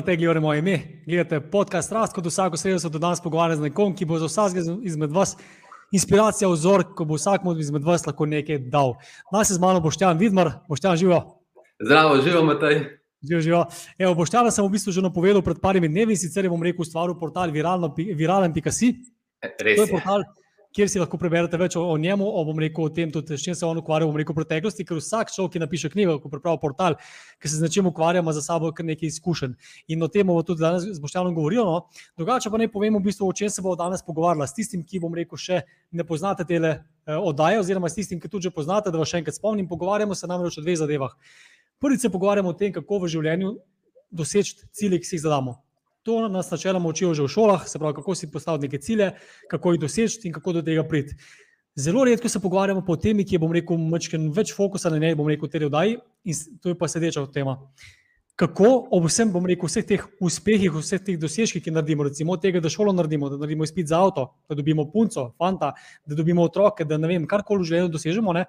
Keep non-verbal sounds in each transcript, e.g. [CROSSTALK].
Matej, gledajte moje ime, gledate podcast Rast, kot vsako sredo se do danes pogovarjam z nekom, ki bo za vsakega izmed vas inspiracija, vzor, ko bo vsak izmed vas lahko nekaj dal. Nas je z mano Boštjan Vidmar, Boštjan živo. Zdravo, živo, Matej. Živo, živo. Evo, Boštjana sem v bistvu že napovedal pred parimi dnevi, sicer je bom rekel ustvaril portal viralen.si. Res To je je. Kjer si lahko preberete več o, o njemu, o, bom rekel, o tem, tudi s čim se on ukvarja bom rekel, v preteklosti, ker vsak človek, ki napiše knjigo, ko pripravi portal, ki se z nečim ukvarja, ima za sabo kar nekaj izkušenj. In o tem bomo tudi danes z Boštjanom govorili. No. Drugače pa naj povem, v bistvu, o čem se bomo danes pogovarjali. S tistim, ki bom rekel, še ne poznate te oddaje, oziroma s tistim, ki tudi že poznate, da vas še enkrat spomnim, pogovarjamo se namreč o dveh zadevah. Prvič se pogovarjamo o tem, kako v življenju doseči cilje, ki si jih zadamo. To nas načeloma učijo že v šolah, se pravi, kako si postaviti neke cilje, kako jih doseči in kako do tega priti. Zelo redko se pogovarjamo po temi, ki je, bom rekel, mečken več fokusa na njej, bom rekel, v tej oddaji, in to je pa sedeča tema. Kako ob vsem, bom rekel, vseh teh uspehih, vseh teh dosežkih, ki naredimo, recimo od tega, da šolo naredimo, da naredimo izpit za avto, da dobimo punco, fanta, da dobimo otroke, da ne vem, karkoli v življenju dosežemo, ne,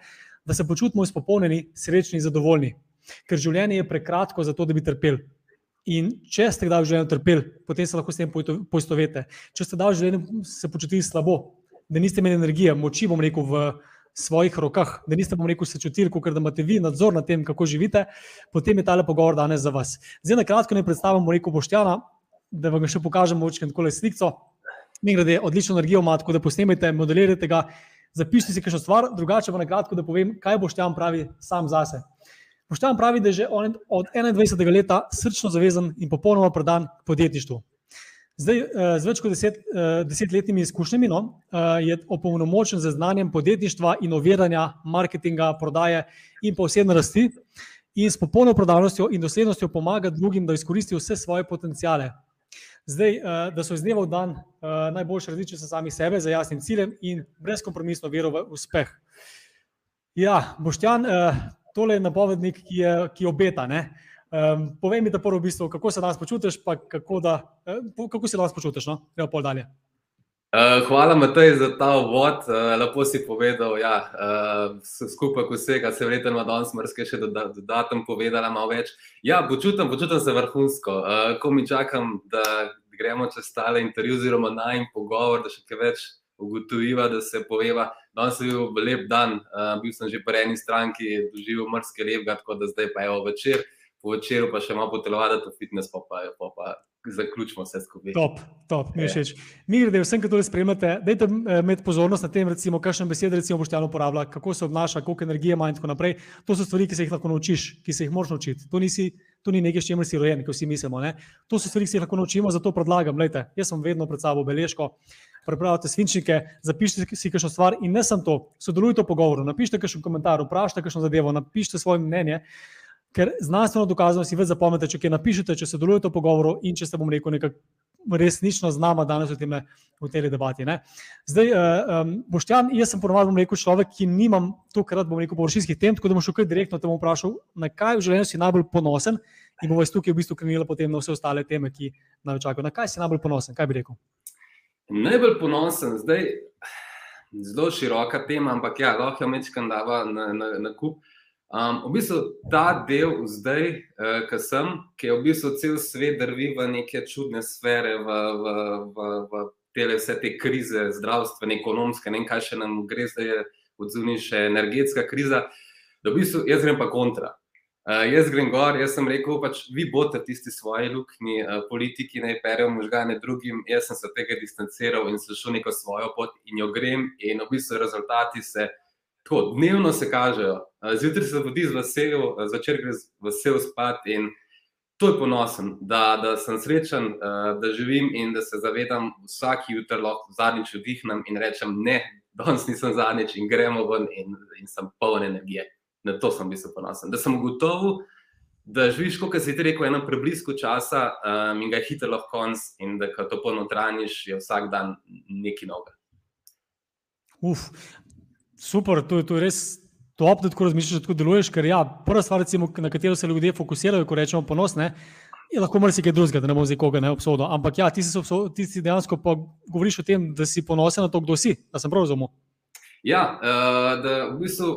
da se počutimo izpopolnjeni, srečni in zadovoljni. Ker življenje je prekratko za to, da bi trpeli. In če ste kdaj v življenju trpeli, potem se lahko s tem poistovetite. Če ste kdaj v življenju se počutili slabo, da niste imeli energije, moči, bom rekel, v svojih rokah, da niste, bom rekel, se čutili, kot da imate vi nadzor nad tem, kako živite, potem je tale pogovor danes za vas. Zdaj, na kratko, ne predstavim, bom rekel, Boštjana, da vam ga še pokažem, močem tako le sliko. Mi grede, odlično energijo ima, tako da posnemajte, modelirajte ga, zapišite si kakšno stvar, drugače pa na kratko, da povem, kaj Boštjan pravi sam zase. Boštjan pravi, da je že od 21. leta srčno zavezan in popolnoma predan podjetništvu. Zdaj, eh, z več kot deset, eh, desetletnimi izkušnjami no, eh, je opolnomočen z znanjem podjetništva, inoviranja, marketinga, prodaje in pa osebne rasti in s popolno prodanostjo in doslednostjo pomaga drugim, da izkoristijo vse svoje potencijale. Zdaj, da so iz dneva v dan eh, najboljše različice sami sebe, za jasnim ciljem in brezkompromisno vero v uspeh. Ja, Boštjan, tole je napovednik, ki, je, ki obeta. Ne? Um, povej mi, da prvo v bistvu, kako se danes počutiš, pa kako, da, eh, po- kako se danes počutiš. No? Gremo pol dalje. Uh, hvala, Matej, za ta uvod. Uh, lepo si povedal, ja, uh, skupaj vsega, se verjetno ima danes mrske še doda, dodatno povedala malo več. Ja, počutim, počutim se vrhunsko. Uh, ko mi čakam, da gremo čez tale intervju, oziroma naj pogovor, da še kaj več ugotoviva, da se poveva. Danes je bil lep dan, uh, bil sem že po eni stranki, doživel mrske lepega, tako da zdaj pa je večer, po večeru pa še malo potelovati, to fitness, pa pa, pa, pa zaključimo vse skupaj. Top, top, mi Ja. všeč. Mi gre, vsem, ki to spremljate, dajte eh, imeti pozornost na tem, recimo, kakšne besede recimo Boštjan uporablja, kako se obnaša, koliko energije ima in tako naprej. To so stvari, ki se jih lahko naučiš, ki se jih moraš naučiti. To, nisi, to ni nekaj, s čimer si rojen, kot vsi mislimo. Ne? To so stvari, ki se jih lahko naučimo, zato predlagam. Lejte, jaz sem vedno pred sabo beležko, prepravite svinčnike, zapišite si kakšno stvar in ne samo to, sodelujte v pogovoru, napišite kakšen komentar, vprašajte kakšno zadevo, napišite svoje mnenje. Ker znanstveno dokazano si več zapomnite, če kaj napišete, če sodelujete v pogovoru in če ste, bom rekel, nekako resnično z nama danes v, tem, v tej debati. Ne. Zdaj, um, Boštjan, jaz sem ponovadi, bom rekel, človek, ki nimam tokrat, bom rekel, površinskih tem, tako da bom šel direktno te bom vprašal, na kaj v življenju si najbolj ponosen in bomo iz tukaj v bistvu krenili potem na vse ostale teme, ki nas čakajo. Na kaj si najbolj ponosen, kaj bi rekel? Najbolj ponosen, zdaj zelo široka tema, ampak ja, lahko jo mečkam dava na, na, na kup. Um, v bistvu ta del zdaj, uh, ki sem, ki je v bistvu cel svet drvi v neke čudne sfere, v, v, v, v tele vse te krize, zdravstvene, ekonomske, ne vem, kaj še nam gre, zdaj je odzuni še energetska kriza, da v bistvu jaz grem pa kontra. Uh, jaz grem gor, jaz sem rekel, pač vi boste tisti svoji luknji, uh, politiki naj perejo možgane drugim, jaz sem se tega distanciral in sem šel neko svojo pot in jo grem, in v bistvu rezultati se tako dnevno se kažejo. Uh, zjutraj se zbudi z veseljem, uh, zvečer gre z vesel spat in to je ponosen, da, da sem srečen, uh, da živim in da se zavedam, vsak jutr lahko zadnjič vdihnem in rečem ne, danes nisem zadnjič in gremo ven in, in sem poln energije. Na to sem bil ponosen. Da sem ugotovil, da živiš, kot si ti rekel, eno preblisko časa um, in ga je hitro lahko konc, in da ko to ponotraniš, je vsak dan neki noga. Uf, super, to je, to je res top, da tako razmišljaš, da tako deluješ. Ker ja, prva stvar, recimo, na katero se ljudje fokusirajo, ko rečemo ponos, ne, je lahko marsikaj drugega, da ne bom zdaj koga ne obsodil. Ampak ja, ti si, obso- ti si dejansko pa govoriš o tem, da si ponosen na to, kdo si, da sem prav razumel. Ja, uh, da v bistvu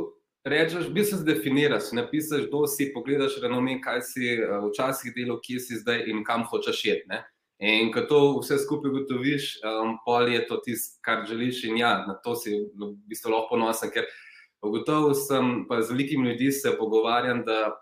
rečeš, bi se zdefiniraš, napišeš, kdo si, pogledaš renome, kaj si uh, včasih delal, kje si zdaj in kam hočeš iti. Ne? In ko to vse skupaj gotoviš, um, pol je to tisto, kar želiš in ja, na to si v bistvu lahko ponosen, ker gotovo sem pa z velikimi ljudmi se pogovarjam, da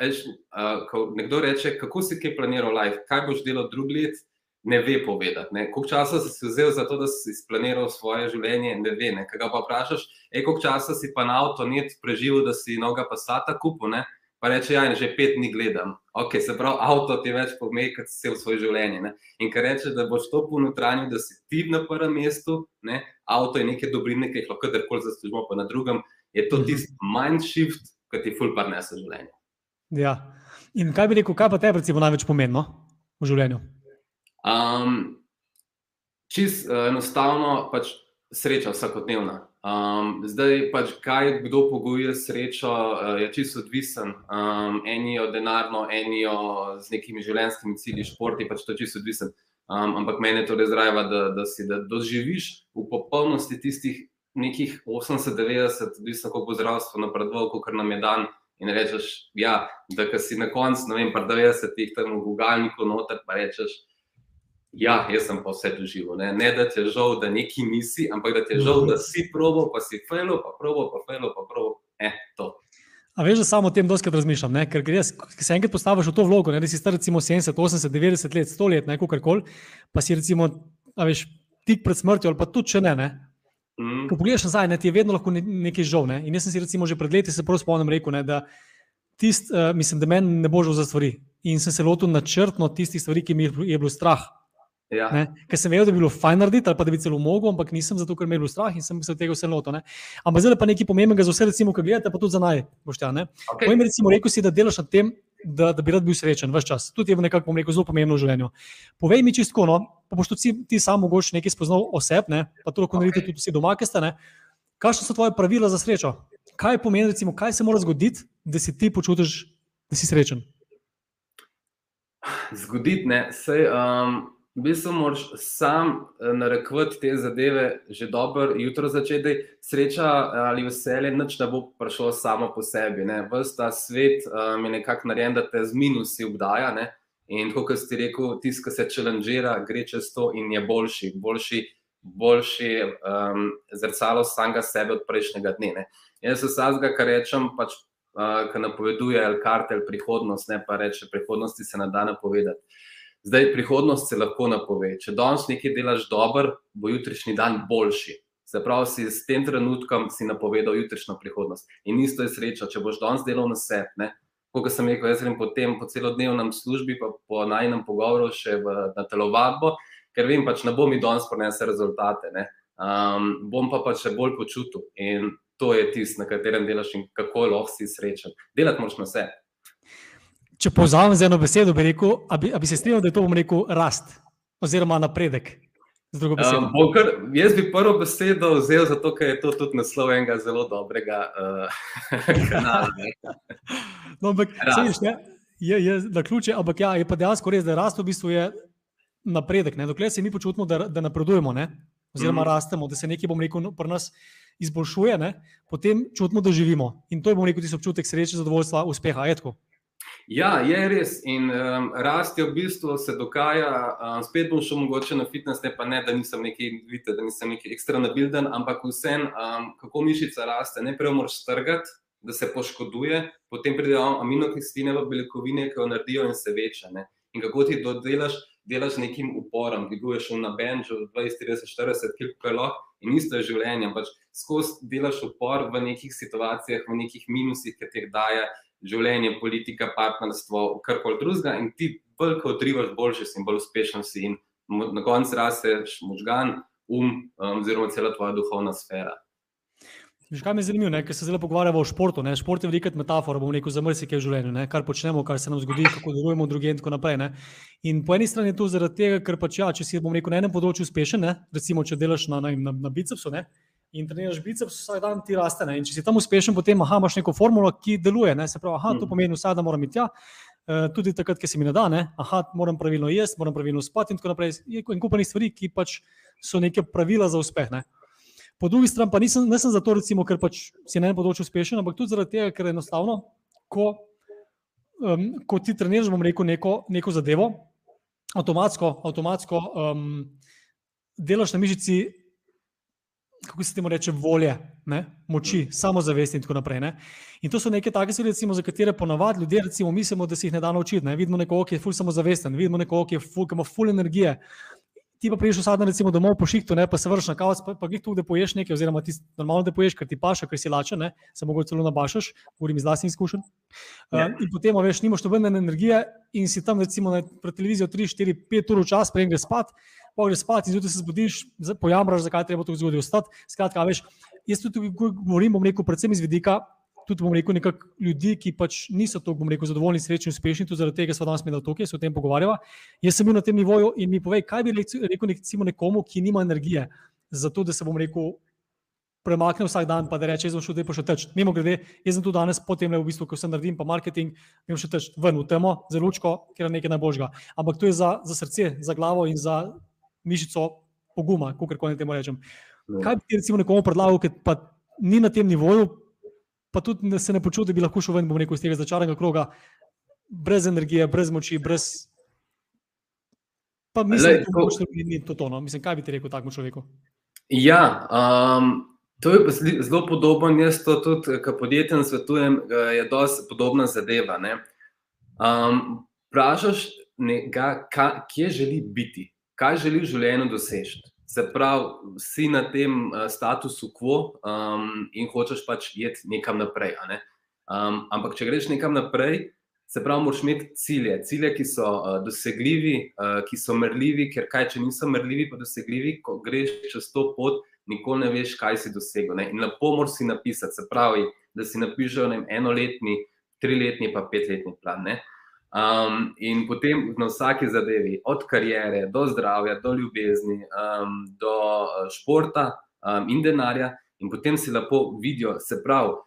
veš, uh, ko nekdo reče, kako si kaj planiral life, kaj boš delal drug let, ne ve povedati. Ne? Koliko časa si vzel za to, da si splaniral svoje življenje, ne ve. Ne? Kaj pa vprašaš, ej, koliko časa si pa na avto net preživel, da si noga pasata kupu, ne? pa reče, ja, že pet dni gledam. Ok, se pravi, avto ti več pomeni, kot si v svoje življenje. Ne? In ker reče, da boš to ponotranil, da si ti na prvem mestu, ne? avto je nekaj dobrine, ki jih lahko kadarkoli zaslužimo, pa na drugem je to tisti mind shift, ki ti ful parnese življenje. Ja. In kaj bi rekel, kaj pa te recimo največ pomembno v življenju? Um, čist uh, enostavno, pač sreča vsakodnevna. Um, zdaj, pač, kaj kdo pogojuje srečo, uh, je čisto odvisen. Um, enijo denarno, enijo z nekimi življenjskimi cilji, športi, pač to je čisto odvisen. Um, ampak meni je to res zdrava, da, da si da doživiš v popolnosti tistih nekih 80-90, odvisno kako bo zdravstvo napredovalo, kot nam je dan. In rečeš, ja, da si na koncu, ne vem, pa 90-ih tam v Google-niku noter, pa rečeš, Ja, jaz sem pa vse doživel. Ne? ne, da ti je žal, da neki nisi, ampak da ti je žal, da si probo, pa si fejlo, pa probo, pa fejlo, pa probo. Eh, to. A veš, da samo o tem doskrat razmišljam, ne? ker ki se enkrat postaviš v to vlogo, ne? da si star recimo 70, 80, 90 let, 100 let, neko karkoli, pa si recimo, veš, tik pred smrtjo ali pa tudi če ne. ne? Mm. Ko pogledaš nazaj, ne, ti je vedno lahko nekaj žal. Ne? In jaz sem si recimo že pred leti se prav spomnim rekel, ne, da, tist, uh, mislim, da meni ne bo žal za stvari. In sem se lotil načrtno tistih stvari, ki mi je bilo strah. Ja. Ker sem vedel, da bi bilo fajn narediti, ali pa da bi celo mogel, ampak nisem zato, ker me je bilo strah in sem se tega vse lotil. Ampak zdaj pa nekaj pomembnega za vse, recimo, ki gledate, pa tudi za naj, boštja. Okay. Pojem, recimo, rekel si, da delaš na tem, da, da bi rad bil srečen vse čas. Tudi je v nekako rekel, zelo pomembno v življenju. Povej mi čisto, no, pa boš tudi ti sam mogoče nekaj spoznal oseb, ne? pa to lahko okay. naredite tudi vsi doma, ki ste. Kakšne so tvoje pravila za srečo? Kaj pomeni, recimo, kaj se mora zgoditi, da si ti počutiš, da si srečen? Zgoditi, ne. Sej, um v bistvu moraš sam eh, narekovati te zadeve, že dobro jutro začeti. Sreča eh, ali veselje, nič ne bo prišlo samo po sebi. Ves ta svet um, je nekako narejen, da te z minusi obdaja. Ne? In kot si rekel, tisti, ki se čelenžira, gre čez to in je boljši, boljši, boljši um, zrcalo samega sebe od prejšnjega dne. Ne? Jaz se vsega, kar rečem, pač, uh, kar napoveduje kartel prihodnost, ne pa reče, prihodnosti se ne da napovedati. Zdaj, prihodnost se lahko napove. Če danes nekaj delaš dobro, bo jutrišnji dan boljši. Se pravi, si s tem trenutkom si napovedal jutrišnjo prihodnost. In isto je sreča, če boš danes delal na sebe. Kot sem rekel, jaz grem potem po celodnevnem službi, pa po najnem pogovoru še v, na telovadbo, ker vem, pač ne bo mi danes prinesel rezultate. Um, bom pa pač še bolj počutil. In to je tisto, na katerem delaš in kako lahko si srečen. Delati moraš na sebe če povzamem z eno besedo, bi rekel, a bi, a bi se strinjal, da je to bom rekel rast oziroma napredek. Um, kar, jaz bi prvo besedo vzel, zato ker je to tudi naslov enega zelo dobrega uh, [LAUGHS] kanala. no, ampak, sediš, ne, je, je na ključe, ampak ja, je pa dejansko res, da rast v bistvu je napredek. Ne? Dokler se mi počutimo, da, da napredujemo, ne? oziroma mm. rastemo, da se nekaj, bom rekel, pri nas izboljšuje, ne? potem čutimo, da živimo. In to je, bom rekel, tisti občutek sreče, zadovoljstva, uspeha. Etko. Ja, je res. In um, rast je v bistvu se dogaja. Um, spet bom šel mogoče na fitness, ne pa ne, da nisem neki, vidite, da nisem neki ekstra nabilden, ampak vsem, um, kako mišica raste. Najprej moraš strgati, da se poškoduje, potem pridejo aminokisline v beljakovine, ki jo naredijo in se veča. Ne? In kako ti to delaš? Delaš nekim uporom, dviguješ na benču 20, 30, 40 kg, in isto je življenje. Pač skozi delaš upor v nekih situacijah, v nekih minusih, ki jih daje življenje, politika, partnerstvo, kar koli drugega, in ti bolj kot odrivaš, boljši si in bolj uspešen si, in na koncu rasteš možgan, um, um, oziroma cela tvoja duhovna sfera. Že kaj me zanima, ker se zelo pogovarjamo o športu. Ne? Šport je velika metafora, bom rekel, za marsikaj v življenju, ne? kar počnemo, kar se nam zgodi, kako delujemo druge in tako naprej. Ne? In po eni strani je to zaradi tega, ker pač ja, če si bom rekel na enem področju uspešen, ne? recimo če delaš na, na, na, na bicepsu, ne? In treniraš biceps, vsak dan ti raste. Ne? In če si tam uspešen, potem aha, imaš neko formulo, ki deluje. Ne? Se pravi, aha, to mm. pomeni vsak dan moram iti tja. Uh, tudi takrat, ki se mi ne da, ne? aha, moram pravilno jesti, moram pravilno spati, in tako naprej. In kupani stvari, ki pač so neke pravila za uspeh. Ne? Po drugi strani pa nisem, nisem zato, recimo, ker pač si na enem področju uspešen, ampak tudi zaradi tega, ker enostavno, ko, um, ko ti treniraš, bom rekel, neko, neko zadevo, avtomatsko, avtomatsko um, delaš na mišici kako se temu reče, volje, ne? moči, samozavesti in tako naprej. Ne? In to so neke take stvari, za katere ponavadi ljudje recimo, mislimo, da se jih ne da naučiti. Ne? Vidimo nekoga, ki je ful samozavesten, vidimo nekoga, ki, ful, ki ima ful energije. Ti pa priješ vsak dan, recimo, domov po šihtu, ne, pa se vršiš na kavac, pa, pa jih tu, da poješ nekaj, oziroma ti normalno, da poješ, ker ti paša, ker si lačen, ne, se mogoče celo nabašaš, govorim iz vlastnih izkušenj. Uh, in potem, veš, nimaš nobene energije in si tam, recimo, na televizijo 3, 4, 5 ur čas, prej greš spat, pogreš spat in zjutraj se zbudiš, pojamraš, zakaj treba to zgoditi ostati. Skratka, veš, jaz tudi govorim, bom rekel, predvsem iz vidika, tudi bom rekel, nekak ljudi, ki pač niso tako, bom rekel, zadovoljni, srečni, uspešni, tudi zaradi tega smo danes na to, ki se o tem pogovarjava. Jaz sem bil na tem nivoju in mi povej, kaj bi rekel recimo nekomu, ki nima energije, zato da se bom rekel. Premakne vsak dan, pa da reče, da je šel pa še teč. Mimo grede, jaz sem tu danes, potem le v bistvu, ko sem naredil, pa marketing, grem še teč ven v temo, zelo lučko, ker je nekaj najboljšega. Ampak to je za, za srce, za glavo in za mišico poguma, kako koli temu rečem. Ne. Kaj bi ti recimo nekomu predlagal, ki pa ni na tem nivoju, pa tudi se ne počuti, da bi lahko šel ven rekel, iz tega začaranega kroga, brez energije, brez moči, brez. Pa mislim, da to ni to tono. Mislim, kaj bi ti rekel takemu človeku? Ja, um, to je zelo podobno. Jaz to tudi, kar podjetjem svetujem, je dosti podobna zadeva. Um, Prašaš, kje želi biti kaj želi v življenju doseči. Se pravi, si na tem uh, statusu quo um, in hočeš pač iti nekam naprej. Ne? Um, ampak, če greš nekam naprej, se pravi, moraš imeti cilje, cilje, ki so uh, dosegljivi, uh, ki so merljivi, ker kaj, če niso merljivi, pa dosegljivi, ko greš čez to pot, nikoli ne veš, kaj si dosegel. Ne? In lepo moraš si napisati, se pravi, da si napišeš enoletni, triletni, pa petletni plan. Ne? Um, in potem na vsaki zadevi, od karijere do zdravja, do ljubezni, um, do uh, športa um, in denarja, in potem si lepo vidijo, se pravi.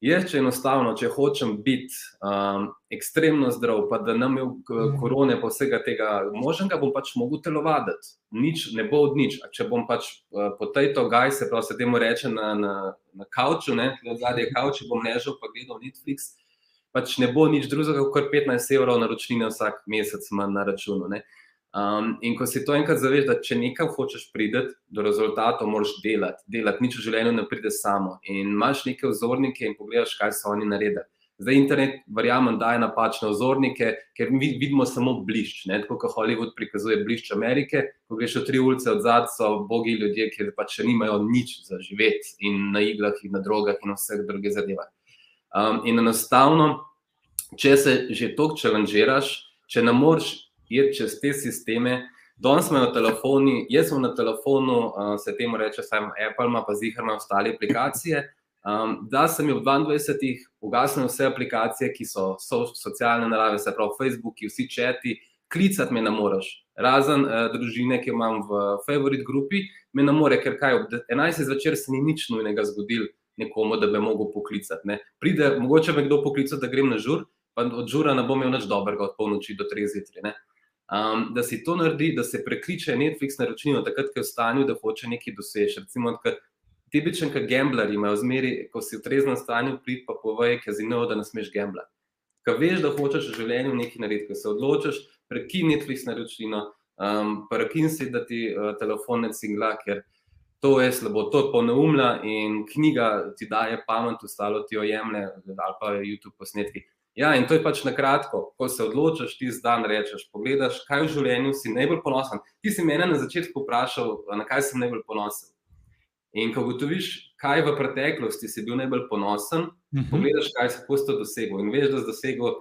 Je, če enostavno, če hočem biti um, ekstremno zdrav, pa da nam je mhm. korone, pa vsega tega možnega, bom pač mogel telovaditi. Nič ne bo od nič. A če bom pač uh, po tej togaj, se pravi, se temu reče na, na, na kauču, ne, zadnji kauč, bom ležal pa gledal Netflix, pač ne bo nič drugega, kot 15 evrov naročnine vsak mesec manj na računu. Um, in ko si to enkrat zaveš, da če nekaj hočeš priti do rezultatov, moraš delati. delati. Nič v življenju ne pride samo. In imaš neke vzornike in pogledaš, kaj so oni naredili. Zdaj internet, verjamem, daje napačne vzornike, ker mi vidimo samo blišč. Ne? Tako kot Hollywood prikazuje blišč Amerike, ko greš v tri ulice od zadaj, so bogi ljudje, ki pač nimajo nič za živeti in na iglah in na drogah in vseh drugih zadevah. Um, in enostavno, če se že toliko čelanžiraš, če ne moreš iti čez te sisteme, danes smo na telefonu, jaz sem na telefonu, uh, se temu reče, samo Apple, ima pa zihar na ostale aplikacije. Um, da sem v 22-ih ugasnil vse aplikacije, ki so, so socialne narave, se pravi Facebook, vsi četi, klicati me ne moreš. Razen uh, družine, ki imam v favorit grupi, me ne more, ker kaj ob 11. zvečer se ni nič nujnega zgodilo nekomu, da bi poklicati. Ne. Pride, mogoče me kdo poklica, da grem na žur, pa od žura ne bom imel nič dobrega od polnoči do 3 zjutraj. Um, da si to naredi, da se prekliče Netflix na računalnik, takrat, ko je v stanju, da hoče nekaj doseči. Recimo, tipičen, kot gambler, imajo zmeri, ko si v treznem stanju, prid pa povej, kazino, da ne smeš gambler. Ko veš, da hočeš v življenju nekaj narediti, ko se odločiš, prekini Netflix na računalnik, um, prekini si, da ti uh, telefon ne cingla, ker to je slabo, to je poneumlja in knjiga ti daje pamet, ostalo ti jo jemlje, ali pa YouTube posnetki. Ja, in to je pač na kratko, ko se odločiš, ti zdaj rečeš, pogledaš, kaj v življenju si najbolj ponosen. Ti si mene na začetku vprašal, na kaj sem najbolj ponosen. In ko ugotoviš, kaj v preteklosti si bil najbolj ponosen, uh mhm. -huh. pogledaš, kaj si posto dosegel. In veš, da si dosegel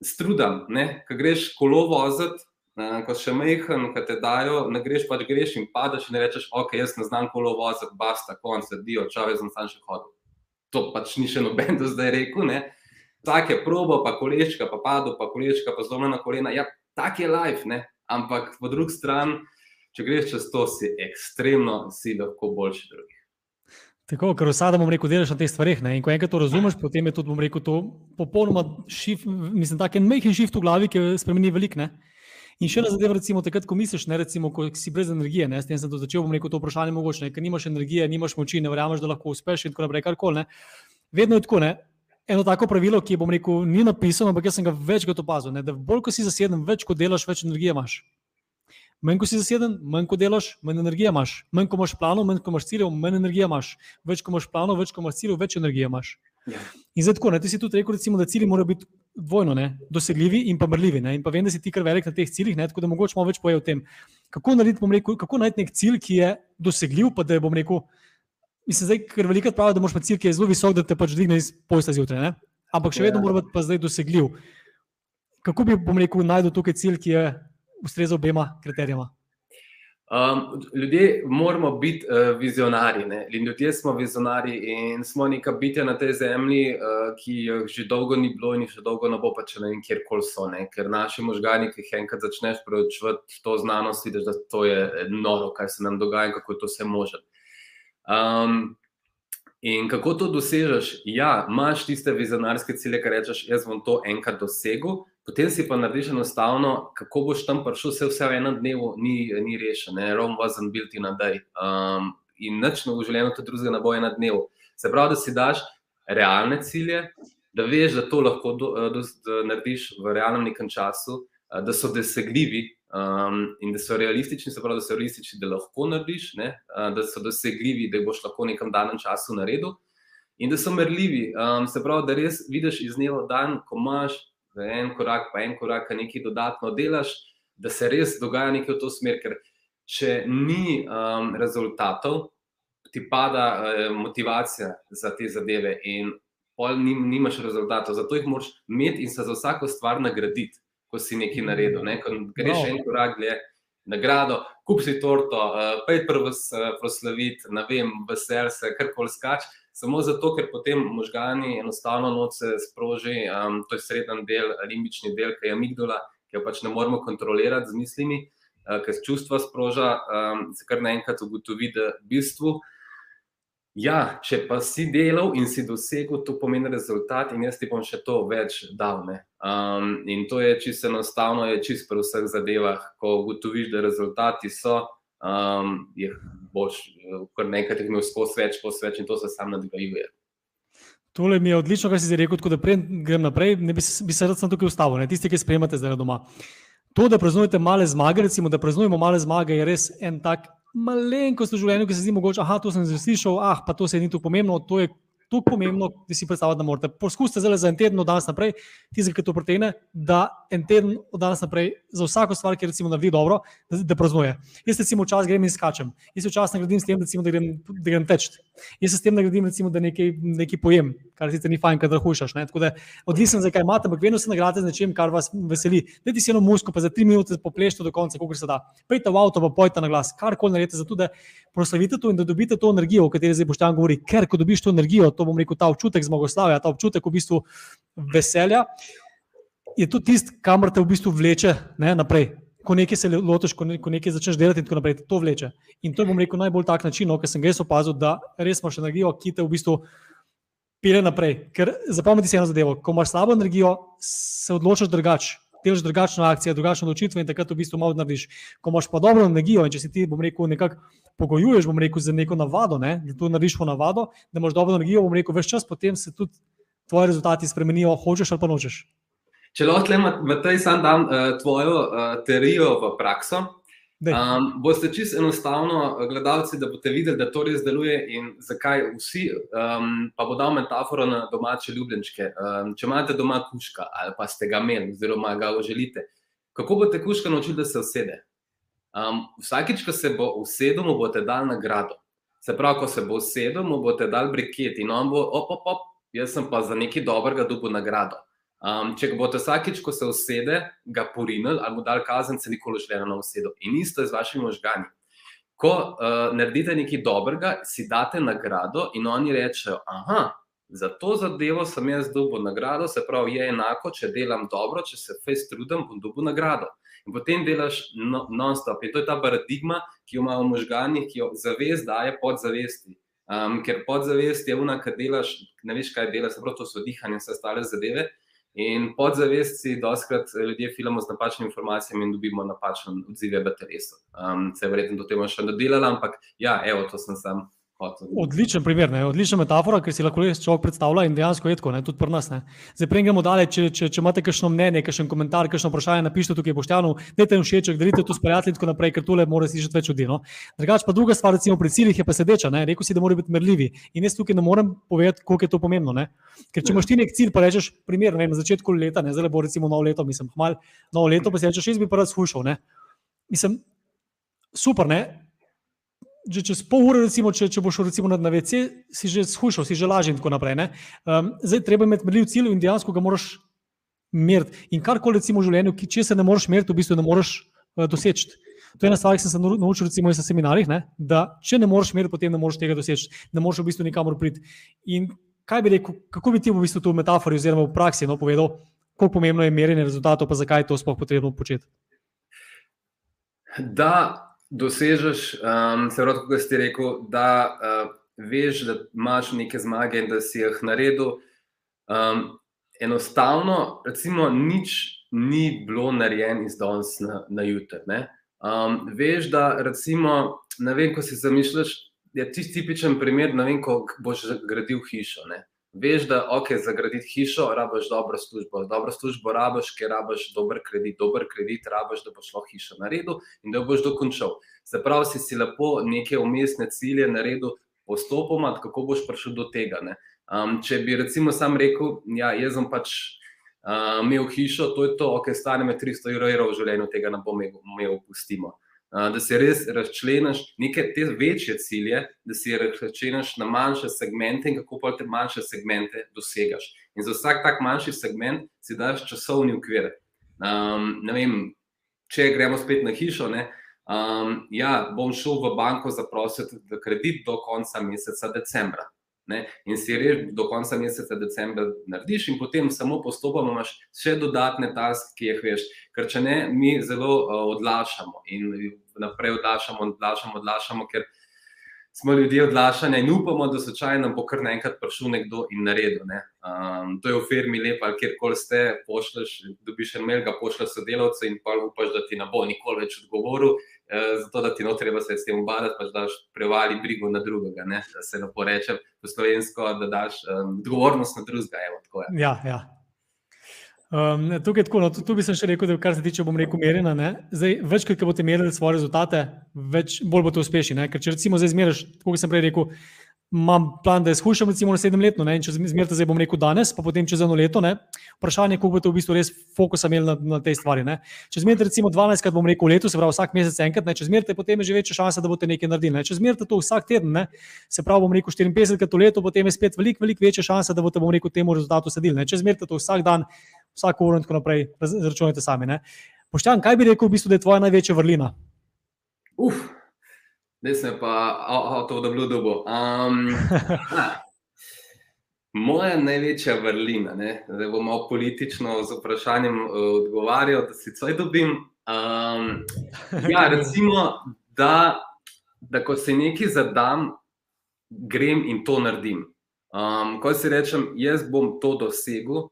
s trudom. Ko greš kolo voziti, ko še mehen, ko te dajo, ne greš pač greš in padeš in rečeš, ok, jaz ne znam kolo voziti, basta, konc, dio, čave, sem sam še hodil. To pač ni še noben do zdaj rekel. Ne? tako je probo, pa kolečka, pa padu, pa kolečka, pa zelo na kolena. Ja, tak je life, ne? ampak po drugi strani, če greš čez to, si ekstremno, si lahko boljši drugih. Tako, ker vsada bom rekel, delaš na teh stvareh. Ne? In ko enkrat to razumeš, potem je tudi, bom rekel, to popolnoma šif, mislim, tako en majhen šift v glavi, ki spremeni veliko. In še ena zadeva, recimo, takrat, ko misliš, ne, recimo, ko si brez energije, ne, s tem sem to začel, bom rekel, to vprašanje mogoče, ne, ker nimaš energije, nimaš moči, ne verjameš, da lahko uspeš in tako naprej, karkoli. Vedno je tako, ne. Eno tako pravilo, ki je, bom rekel, ni napisano, ampak jaz sem ga večkrat opazil, ne, da bolj, ko si zaseden, več ko delaš, več energije imaš. Manj, ko si zaseden, manj, ko delaš, manj energije imaš. Manj, ko imaš planov, manj, ko imaš ciljev, manj energije imaš. Več, ko imaš planov, več, ko imaš ciljev, več energije imaš. Ja. In zdaj tako, ne, ti si tudi rekel, recimo, da cilji morajo biti dvojno, ne, dosegljivi in pa mrljivi. Ne, in pa vem, da si ti kar velik na teh ciljih, ne, tako da mogoče malo več poje o tem, kako narediti, rekel, kako najti nek cilj, ki je dosegljiv, pa da je, bom rekel, mislim, zdaj, ker veliko pravi, da moraš imeti cilj, ki je zelo visok, da te pač dvigne iz pojsta zjutraj, ne, ampak še vedno ja. mora biti pa zdaj dosegljiv. Kako bi, bom rekel, najdel tukaj cilj, ki je ustrezal obema kriterijama? Um, ljudje moramo biti uh, vizionarji. Ne? Ljudje smo vizionarji in smo neka bitja na tej zemlji, uh, ki jih že dolgo ni bilo in še dolgo ne bo, pa če ne vem, kjerkoli so. Ne? Ker naši možgani, ki jih enkrat začneš preučevati to znanost, vidiš, da to je noro, kaj se nam dogaja in kako je to vse možno. Um, in kako to dosežeš? Ja, imaš tiste vizionarske cilje, ki rečeš, jaz bom to enkrat dosegel potem si pa narediš enostavno, kako boš tam prišel, vse, vse v enem dnevu ni, ni rešeno, Rome wasn't built in a day. Um, in nič v življenju tudi drugega ne bo en dnev. Se pravi, da si daš realne cilje, da veš, da to lahko do, do, do, narediš v realnem nekem času, da so dosegljivi. Um, in da so realistični, se pravi, da so realistični, da lahko narediš, ne? da so dosegljivi, da boš lahko v nekem danem času naredil, in da so merljivi. Um, se pravi, da res vidiš iz dneva v dan, ko imaš da en korak, pa en korak, nekaj dodatno delaš, da se res dogaja nekaj v to smer. Ker če ni um, rezultatov, ti pada uh, motivacija za te zadeve, in pol nim, nimaš rezultatov. Zato jih moraš imeti in se za vsako stvar nagraditi, ko si nekaj naredil. Ne? Ko greš no. en korak dlje. Nagrado, kup si torto, uh, pej prvo uh, proslaviti, ne vem, vesel se, kar koli skač samo zato, ker potem možgani enostavno noče sproži, um, to je srednji del, limbični del, ki je amigdala, ki jo pač ne moremo kontrolirati z mislimi, uh, ker čustva sproža, um, se kar naenkrat ugotovi, da v bistvu. Ja, če pa si delal in si dosegel, to pomeni rezultat, in jaz ti bom še to več dal. Um, in to je čisto enostavno, je čisto pri vseh zadevah, ko ugotoviš, da rezultati so, um, je boš kar nekaj teh imel skozi več, skozi več in to se sam nadaljuje. Tole mi je odlično, kar si zdaj rekel, tako da prej grem naprej, ne bi, bi se rad sem tukaj ustavil, ne? tisti, ki spremljate zdaj doma. To, da praznujete male zmage, recimo, da praznujemo male zmage, je res en tak malenkost v življenju, ki se zdi mogoče, ah, to sem zaslišal, ah, pa to se ni tu pomembno, to je tako pomembno, da si predstavljate, da morate. Poskusite zdaj za en teden danes naprej, tisti, ki to proteine, da en teden od danes naprej za vsako stvar, ki recimo naredi dobro, da, da praznuje. Jaz recimo včasih grem in skačem, jaz včasih nagradim s tem, recimo, da grem, grem teč. Jaz se s tem nagradim, recimo, da nekaj, nekaj pojem, kar sicer ni fajn, kadar hušaš. Odvisno, zakaj imate, ampak vedno se nagradite z nečem, kar vas veseli. Dajte si eno musko, pa za tri minute poplešite do konca, koliko se da. Pejte v avto, pa pojte na glas, karkoli naredite, zato da proslavite to in da dobite to energijo, o kateri zdaj boš tam govoril. Ker ko dobiš to energijo, to bom rekel, ta občutek zmagoslavja, ta občutek v bistvu veselja, je to tisto, kamor te v bistvu vleče ne, naprej. Ko nekaj se lotiš, ko nekaj začneš delati, in tako naprej, to vleče. In to je, bom rekel, najbolj tak način, no, ker sem ga jaz opazil, da res imaš energijo, ki te v bistvu pile naprej. Ker zapomni si eno zadevo, ko imaš slabo energijo, se odločiš drugače delaš drugačno akcijo, drugačno odločitve in takrat v bistvu malo narediš. Ko imaš pa dobro energijo in če si ti, bom rekel, nekako pogojuješ, bom rekel, za neko navado, ne, da to narediš po navado, da imaš dobro energijo, bom rekel, več čas, potem se tudi tvoji rezultati spremenijo, hočeš ali pa nočeš. Če lahko v tej sam dam uh, tvojo uh, teorijo v prakso, Um, boste čisto enostavno, eh, gledalci, da boste videli, da to res deluje in zakaj vsi. Um, pa bo dal metaforo na domače ljubljenčke. Um, če imate doma kuška ali pa ste ga imeli, oziroma ga želite, kako boste kuška naučili, da se usede? Um, vsakič, ko se bo usedel, mu boste dali nagrado. Se pravi, ko se bo usedel, mu boste dali briket in on bo, op, op, op, jaz sem pa za nekaj dobrega dobil nagrado. Um, če ga boste vsakič, ko se usede, ga porinili ali mu dali kazen, se nikoli več ne usede. In isto je z vašimi možgani. Ko uh, naredite nekaj dobrega, si date nagrado in oni rečejo: Aha, za to zadevo sem jaz dobil nagrado, se pravi, je enako, če delam dobro, če se fejs trudim, bom dobil nagrado. In potem delaš no, non-stop. In to je ta paradigma, ki jo imamo v možganjih, ki jo zavest daje podzavesti. Um, ker podzavest je una, ki delaš, ne veš, kaj delaš, se pravi, to so dihanje in vse ostale zadeve In podzavest si doskrat ljudje filmamo z napačnimi informacijami in dobimo napačen odziv v telesu. Um, se verjetno do tega še ne dodelala, ampak ja, evo, to sem sam. Odličen primer, ne? odlična metafora, ki si lahko res človek predstavlja in dejansko je tako, ne? tudi pri nas. Ne? Zdaj, prej gremo dalje, če, če, če imate kakšno mnenje, kakšen komentar, kakšno vprašanje, napišite tukaj pošteno, dajte jim všeč, delite to s prijatelji in tako naprej, ker tole mora slišati več ljudi. No? Drugač pa druga stvar, recimo pri ciljih je pa sedeča, ne? rekel si, da morajo biti merljivi in jaz tukaj ne morem povedati, koliko je to pomembno. Ne? Ker če imaš ti nek cilj, pa rečeš, primer, ne, na začetku leta, ne, zdaj bo recimo novo leto, mislim, hmal, novo leto, pa si rečeš, jaz bi pa rad skušal. Mislim, super, ne, že čez pol ure, recimo, če, če boš recimo na VC, si že skušal, si že lažje in tako naprej. Um, zdaj treba imeti merljiv cilj in dejansko ga moraš meriti. In karkoli recimo v življenju, ki če se ne moreš meriti, v bistvu ne moreš uh, doseči. To je ena stvar, ki sem se naučil recimo na seminarjih, ne? da če ne moreš meriti, potem ne moreš tega doseči, ne moreš v bistvu nikamor priti. In kaj bi rekel, kako bi ti v bistvu to v metafori oziroma v praksi no, povedal, koliko pomembno je merjenje rezultatov, pa zakaj je to sploh potrebno početi? Da, dosežeš, um, se pravi, kot si rekel, da uh, veš, da imaš neke zmage in da si jih naredil. Um, enostavno, recimo, nič ni bilo narejeno iz danes na, na jutr. Um, veš, da, recimo, ne vem, ko si zamišljaš, je tisti tipičen primer, ne vem, ko boš gradil hišo. Ne? Veš, da ok, za graditi hišo rabiš dobro službo. Dobro službo rabiš, ker rabiš dober kredit, dober kredit rabiš, da boš lahko hišo naredil in da boš dokončal. Se pravi, si, si lepo neke umestne cilje naredil postopoma, kako boš prišel do tega. Um, če bi recimo sam rekel, ja, jaz sem pač. Uh, imel hišo, to je to, ok, stane me 300 evrov v življenju, tega ne bom imel, pustimo da si res razčleniš neke te večje cilje, da si razčleniš na manjše segmente in kako pa te manjše segmente dosegaš. In za vsak tak manjši segment si daš časovni ukvir. Um, ne vem, če gremo spet na hišo. Ne, um, ja, bom šel v banko zaprositi za kredit do konca meseca decembra. Ne? In si res do konca meseca decembra narediš, in potem samo postopoma imaš še dodatne taske, ki jih veš. Ker če ne, mi zelo uh, odlašamo in naprej odlašamo, odlašamo, odlašamo, ker smo ljudje odlašani in upamo, da slučajno bo kar naenkrat prišel nekdo in naredil. Ne? Um, to je v firmi lepo, ali kjerkoli ste, pošleš, dobiš en mail, ga pošleš sodelavcu in pa upaš, da ti ne bo nikoli več odgovoril. Eh, zato, da ti no treba se s tem ubadati, pač daš prevali brigo na drugega, ne? da se lahko reče po slovensko, da daš um, odgovornost na drugega. Evo, ja, ja. Um, tukaj, tako, no, tu, tu bi se še rekel, da kar se tiče, bom rekel, merjenja. Večkrat, ko boste merili svoje rezultate, več, bolj boste uspešni. Ker če recimo zdaj zmeriš, kot sem prej rekel, imam plan, da je skušam, recimo, na sedem let, če zmerite, zdaj bom rekel danes, pa potem čez eno leto. Ne? Vprašanje je, koliko boste v bistvu res fokusa imeli na, na te stvari. Ne? Če zmerite, recimo, 12, krat bom rekel leto, se pravi vsak mesec enkrat, ne? če zmerite, potem je že večja šansa, da boste nekaj naredili. Ne? Če zmerite to vsak teden, ne? se pravi, bom rekel 54 krat v leto, potem je spet veliko, veliko večja šansa, da boste, bom rekel, temu rezultatu sledili. Če zmerite to vsak dan, vsako uro in tako naprej, računajte sami. Poštejem, kaj bi rekel, v bistvu, da je tvoja največja vrlina? Uf, Zdaj sem pa avto v Dublu. Um, moja največja vrlina, ne? zdaj bom malo politično z vprašanjem uh, odgovarjal, da si coj dobim. Um, ja, [LAUGHS] recimo, da, da ko se nekaj zadam, grem in to naredim. Um, ko si rečem, jaz bom to dosegel,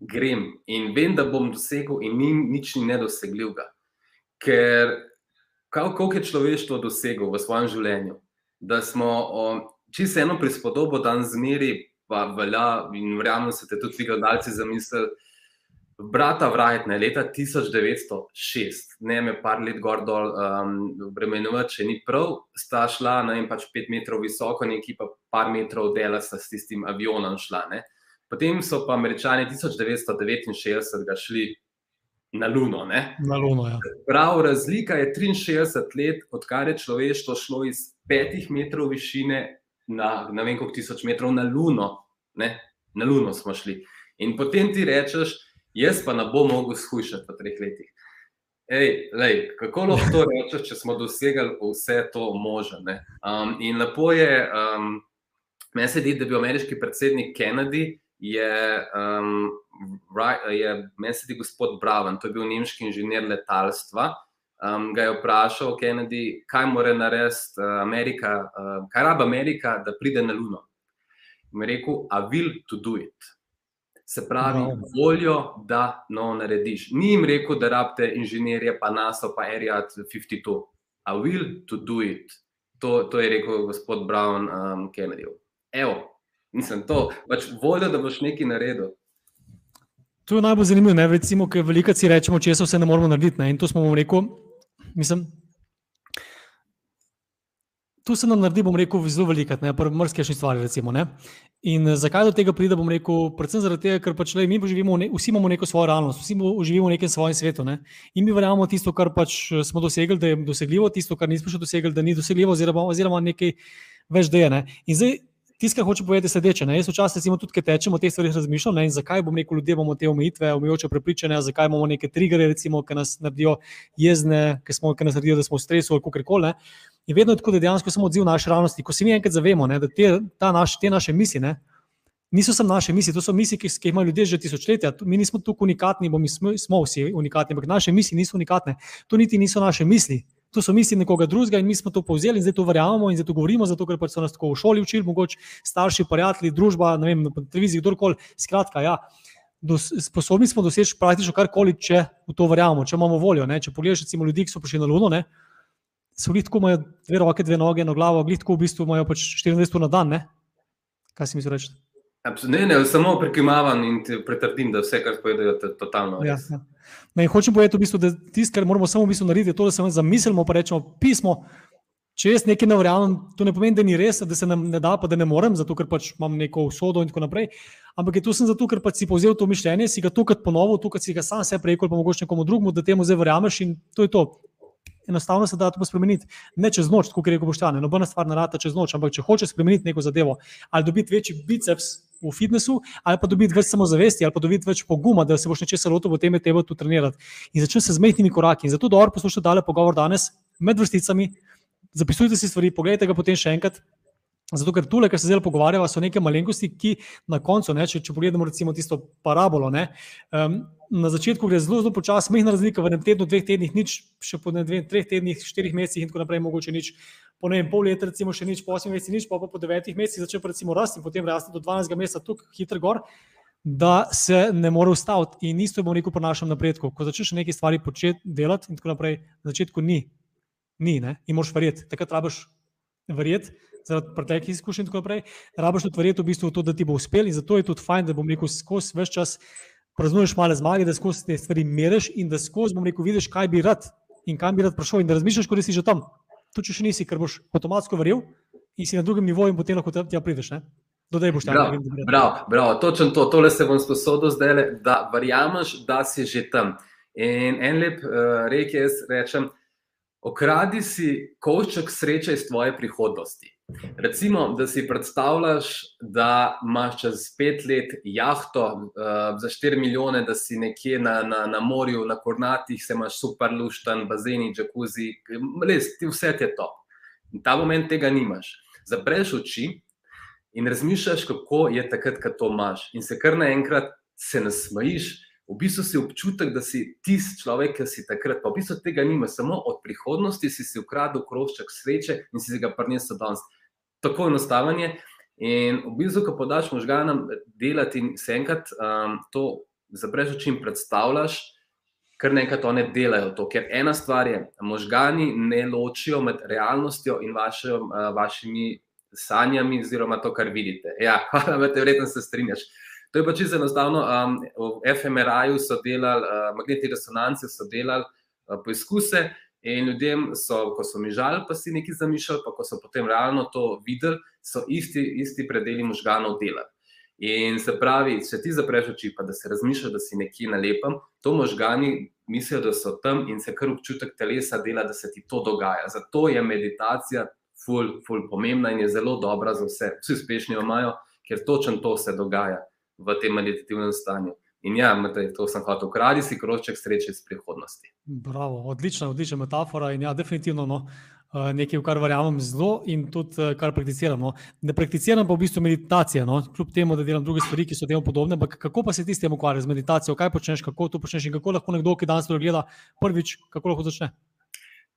grem in vem, da bom dosegel, in ni nič ni nedosegljivega. Ker kako je človeštvo doseglo v svojem življenju. Da smo čisto eno prispodobo danes zmeri, pa velja in verjamem, da ste tudi vi gledalci zamislili. Brata Vrajtne, leta 1906, ne me par let gor dol, um, bremenovati, če ni prav, sta šla na en pač pet metrov visoko, neki pa par metrov dela sta s tistim avionom šla. Ne. Potem so pa američani 1969 šli na Luno. Ne? Na Luno ja. Prav, razlika je 63 let, odkar je človeštvo šlo iz 5 metrov višine na ne vem koliko tisoč metrov na Luno. Ne? Na Luno smo šli. In potem ti rečeš, jaz pa ne bom mogel shujšati v treh letih. Ej, lej, kako lahko to rečeš, če smo dosegli vse to možne? Um, in lepo je, um, meni se zdi, da bi ameriški predsednik Kennedy je um, je meni se ti gospod Braven, to je bil nemški inženir letalstva. Um, ga je vprašal, Kennedy, kaj mora narediti uh, Amerika, uh, kaj rabi Amerika, da pride na Luno. In je rekel, a will to do it. Se pravi, no. voljo, da no narediš. Ni jim rekel, da rabite inženirje, pa NASA, pa Ariat 52. I will to do it. To, to je rekel gospod Brown um, Kennedy. Evo, mislim, to, pač voljo, da boš nekaj naredil. To je najbolj zanimivo, ne? recimo, ker veliko si rečemo, če se vse ne moramo narediti. Ne? In to smo vam rekel, mislim, tu se nam naredi, bom rekel, zelo veliko, ne pa mrske še stvari. Recimo, In eh, zakaj do tega pride, bom rekel, predvsem zato, ker pač le, mi živimo, ne, vsi imamo neko svojo realnost, vsi živimo v nekem svojem svetu. Ne? In mi verjamemo tisto, kar pač eh, smo dosegli, da je dosegljivo, tisto, kar nismo še dosegli, da ni dosegljivo, oziroma, oziroma nekaj več da je. Ne? In zdaj. Tisto, kar hoče povedati, sledeče. Jaz včasih tudi, ki tečemo te stvari, razmišljam, ne, zakaj bomo neki ljudje imamo te omejitve, omejujoče prepričanja, zakaj imamo neke triggerje, recimo, ki nas naredijo jezne, ki, smo, ki nas naredijo, da smo v stresu ali kako koli. In vedno je tako, da dejansko samo odziv naše realnosti. Ko se mi enkrat zavemo, ne, da te, naš, te naše misli ne, niso samo naše misli, to so misli, ki, ki jih imajo ljudje že tisočletja. Mi nismo tukaj unikatni, mi smo, smo vsi unikatni, ampak naše misli niso unikatne. To niti niso naše misli. To so misli nekoga drugega in mi smo to povzeli in zdaj to verjamemo in zdaj to govorimo, zato ker pač so nas tako v šoli učili, mogoče starši, prijatelji, družba, ne vem, na televiziji, kdorkoli. Skratka, ja. Dos, sposobni smo doseči praktično karkoli, če v to verjamemo, če imamo voljo. Ne? Če pogledaj, recimo, ljudi, ki so prišli na Luno, ne? so glitko imajo dve roke, dve noge, eno glavo, glitko v bistvu imajo pač 24 ur na dan. Ne? Kaj si mi reči? Ne, ne, samo prekimavam in pretrdim, da vse, kar povedo, je totalno. Ja, hočem povedati, v bistvu, da tisto, kar moramo samo v bistvu narediti, je to, da se zamislimo in rečemo pismo. Če jaz nekaj ne verjamem, to ne pomeni, da ni res, da se nam ne da, pa da ne morem, zato ker pač imam neko usodo in tako naprej. Ampak je to sem zato, ker pač si povzel to mišljenje, si ga tukaj ponovil, tukaj si ga sam sebi rekel, pa mogoče nekomu drugemu, da temu zdaj verjameš in to je to enostavno se da to spremeniti. Ne čez noč, kot je rekel Boštjan, nobena stvar ne rata čez noč, ampak če hočeš spremeniti neko zadevo, ali dobiti večji biceps v fitnessu, ali pa dobiti več samozavesti, ali pa dobiti več poguma, da se boš nečesa lotil, potem je treba tu trenirati. In začneš se z mehkimi koraki. In zato dobro poslušajte dale pogovor danes med vrsticami, zapisujte si stvari, pogledajte ga potem še enkrat. Zato, ker tole, kar se zdaj pogovarjava, so neke malenkosti, ki na koncu, ne, če, če pogledamo recimo tisto parabolo, ne, um, na začetku gre zelo, zelo počasi, mehna razlika v enem tednu, dveh tednih, nič, še po ne, dve, treh tednih, štirih mesecih in tako naprej, mogoče nič, po ne vem, pol leta, recimo še nič, po osmih mesecih nič, pa, pa po devetih mesecih začne recimo rasti in potem raste do 12 meseca tukaj hitro gor, da se ne more ustaviti. In isto je bom rekel po našem napredku. Ko začneš nekaj stvari početi delati in tako naprej, na začetku ni, ni, ne, in moraš verjeti, takrat rabiš verjeti zaradi preteklih izkušenj in tako naprej, rabiš tudi verjeti v bistvu to, da ti bo uspel in zato je tudi fajn, da bom rekel skozi vse čas praznuješ male zmage, da skozi te stvari meriš in da skozi bom rekel vidiš, kaj bi rad in kam bi rad prišel in da razmišljaš, ko si že tam. Tu če še nisi, ker boš avtomatsko verjel in si na drugem nivoju in potem lahko tja prideš. Ne? Dodaj boš tam. Bravo, bravo, bravo, točno to. Tole se bom sposodil zdaj, da verjameš, da si že tam. In en lep uh, rek jaz rečem, okradi si košček sreče iz tvoje prihodnosti. Recimo, da si predstavljaš, da imaš čez pet let jahto uh, za 4 milijone, da si nekje na, na, na morju, na kornatih, se imaš super luštan, bazeni, džakuzi, res ti vse je to. In ta moment tega nimaš. Zapreš oči in razmišljaš, kako je takrat, ko to imaš. In se kar naenkrat se nasmejiš, v bistvu si občutek, da si tisti človek, ki si takrat, pa v bistvu tega nimaš, samo od prihodnosti si si ukradel krošček sreče in si ga prinesel danes tako enostaven je. In v bistvu, ko podaš možganom delati in se enkrat um, to zapreš in predstavljaš, kar nekaj to ne delajo. To. Ker ena stvar je, možgani ne ločijo med realnostjo in vašo, uh, vašimi sanjami, oziroma to, kar vidite. Ja, [LAUGHS] hvala, te verjetno se strinjaš. To je pač enostavno. Um, v FMRI-ju so delali, uh, magnetni resonanci so delali uh, poizkuse. In ljudem, so, ko so mi žal, pa si nekaj zamišljali, pa ko so potem realno to videli, so isti, isti predeli možganov delali. In se pravi, če ti zapreš oči, pa da se razmišlja, da si nekje na lepem, to možgani mislijo, da so tam in se kar občutek telesa dela, da se ti to dogaja. Zato je meditacija ful, ful pomembna in je zelo dobra za vse. Vsi uspešni jo imajo, ker točno to se dogaja v tem meditativnem stanju. In ja, Matej, to sem hotel, ukradi si kroček sreče iz prihodnosti. Bravo, odlična, odlična metafora in ja, definitivno no, eh, nekaj, v kar verjamem zelo in tudi eh, kar prakticiram. No. Ne prakticiram pa v bistvu meditacije, no, kljub temu, da delam druge stvari, ki so temu podobne. Ampak kako pa se ti s tem ukvarjaš z meditacijo, kaj počneš, kako to počneš in kako lahko nekdo, ki danes to gleda, prvič, kako lahko začne?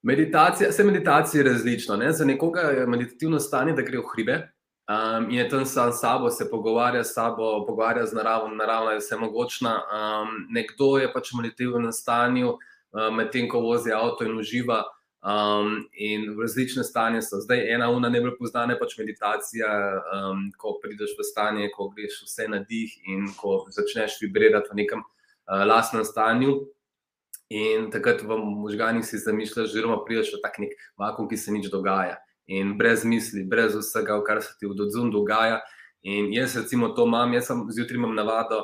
Meditacija, vse meditacije je različno. Ne? Za nekoga je meditativno stanje, da gre v hribe, Um, in je tam sam s sabo, se pogovarja s sabo, pogovarja z naravo, naravna je vse mogočna. Um, nekdo je pač v meditativnem stanju, um, medtem ko vozi avto in uživa. Um, in različne stanje so. Zdaj, ena ura najbolj poznana je pač meditacija, um, ko prideš v stanje, ko greš vse na dih in ko začneš vibrirati v nekem uh, lastnem stanju. In takrat v možganjih si zamišljaš, oziroma prideš v tak nek vakum, ki se nič dogaja in brez misli, brez vsega, kar se ti v odzum dogaja. In jaz, recimo, to imam, jaz sem zjutraj imam navado.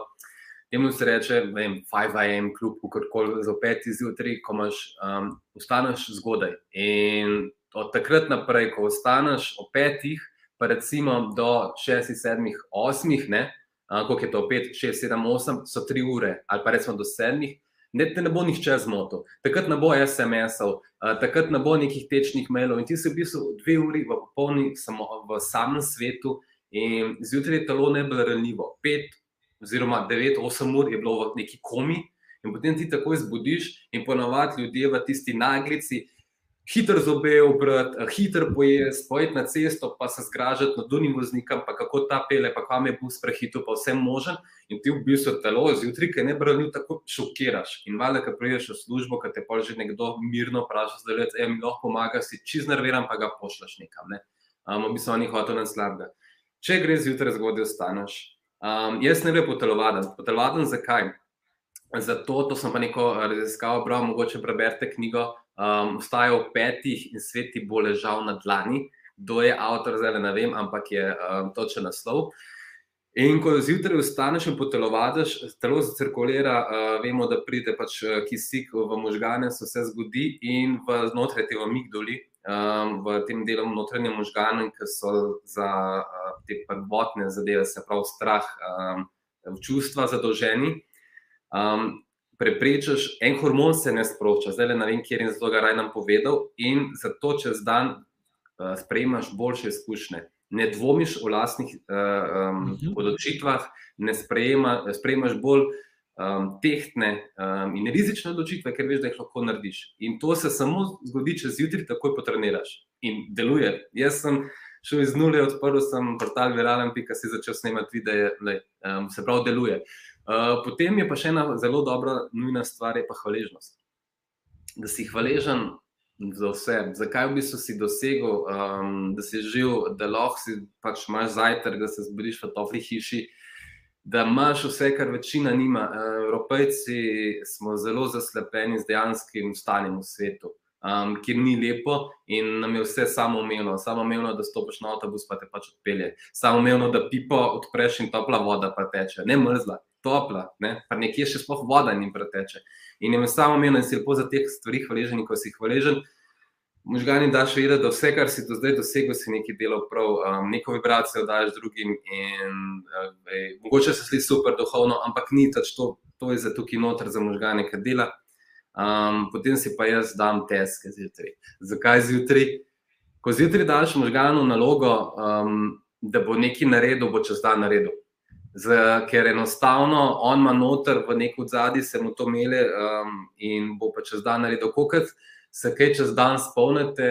Temu se reče, vem, 5am, kljub kakorkoli za 5 zjutraj, ko imaš, um, ostaneš zgodaj. In od takrat naprej, ko ostaneš o 5, pa recimo do 6, 7, 8, ne, uh, koliko je to 5, 6, 7, 8, so 3 ure, ali pa recimo do 7, ne, te ne bo nihče zmotil, takrat ne bo SMS-ov, takrat ne bo nekih tečnih mailov in ti si v bistvu dve uri v popolni, samo v samem svetu in zjutraj je telo bilo ranljivo. Pet oziroma devet, osem ur je bilo v neki komi in potem ti takoj zbudiš in ponovadi ljudje v tisti naglici, hitro zobe obrati, eh, hitro pojesti, pojeti na cesto, pa se zgražati nad dunim voznikom, pa kako ta pele, pa kam je bus prehitil, pa vse možen. In ti v bistvu telo zjutraj, ki ne brani, tako šokiraš. In valjda, ki priješ v službo, ki te pa že nekdo mirno vpraša, da je mi lahko pomaga, si čez nerviran, pa ga pošleš nekam. Ne? Um, v bistvu oni hočejo nas slabega. Če greš zjutraj zgodaj, ostaneš. Um, jaz ne bi potelovaden. Potelovaden zakaj? Zato, to sem pa neko raziskal, bral, mogoče preberite knjigo um, vstaja v petih in svet ti bo ležal na dlani. Kdo je avtor, zdaj ne vem, ampak je um, točen naslov. In ko zjutraj vstaneš in potelovadiš, telo se cirkulira, uh, vemo, da pride pač uh, kisik v možgane, se vse zgodi in v znotraj te amigdoli, um, v tem delu notranje možgane, ki so za uh, te prvotne zadeve, se pravi strah, um, čustva zadolženi. Um, preprečiš, en hormon se ne sprošča, zdaj le ne vem, kje in zato ga raj nam povedal, in zato čez dan uh, sprejmaš boljše izkušnje. Ne dvomiš o lastnih uh, um, odločitvah, ne sprejema, sprejmaš bolj um, tehtne um, in rizične odločitve, ker veš, da jih lahko narediš. In to se samo zgodi, če zjutraj takoj potreniraš in deluje. Jaz sem šel iz nule, odprl sem portal viralen.com, si začel snemati videe, um, se pravi, deluje. Uh, Eh, potem je pa še ena zelo dobra, nujna stvar, je pa hvaležnost. Da si hvaležen za vse, zakaj v bistvu si dosegel, um, da si živ, da lahko si pač imaš zajtrk, da se zbudiš v topli hiši. Da imaš vse, kar večina nima. Eh, Evropejci smo zelo zaslepeni z dejanskim stanjem v svetu, um, kjer ni lepo in nam je vse samo umevno. Samo umevno, da stopiš na avtobus, pa te pač odpelje. Samo umevno, da pipo odpreš in topla voda pa teče, ne mrzla topla, ne? pa nekje še sploh voda jim preteče. In je samo omenjeno, da si lepo za te stvari hvaležen, ko si hvaležen. Možgani daš vedeti, da vse, kar si do zdaj dosegel, si nekaj delal prav, um, neko vibracijo daš drugim. In, uh, ej, mogoče se sliši super duhovno, ampak ni to, to je za tukaj noter za možgane, ki dela. Um, potem si pa jaz dam teske zjutraj. Zakaj zjutraj? Ko zjutraj daš možganu nalogo, um, da bo nekaj naredil, bo čez dan naredil. Z, ker enostavno on ima noter v neki zadnji, se mu to mele um, in bo pa čez dan naredil. Kokrat se kaj čez dan spomnite,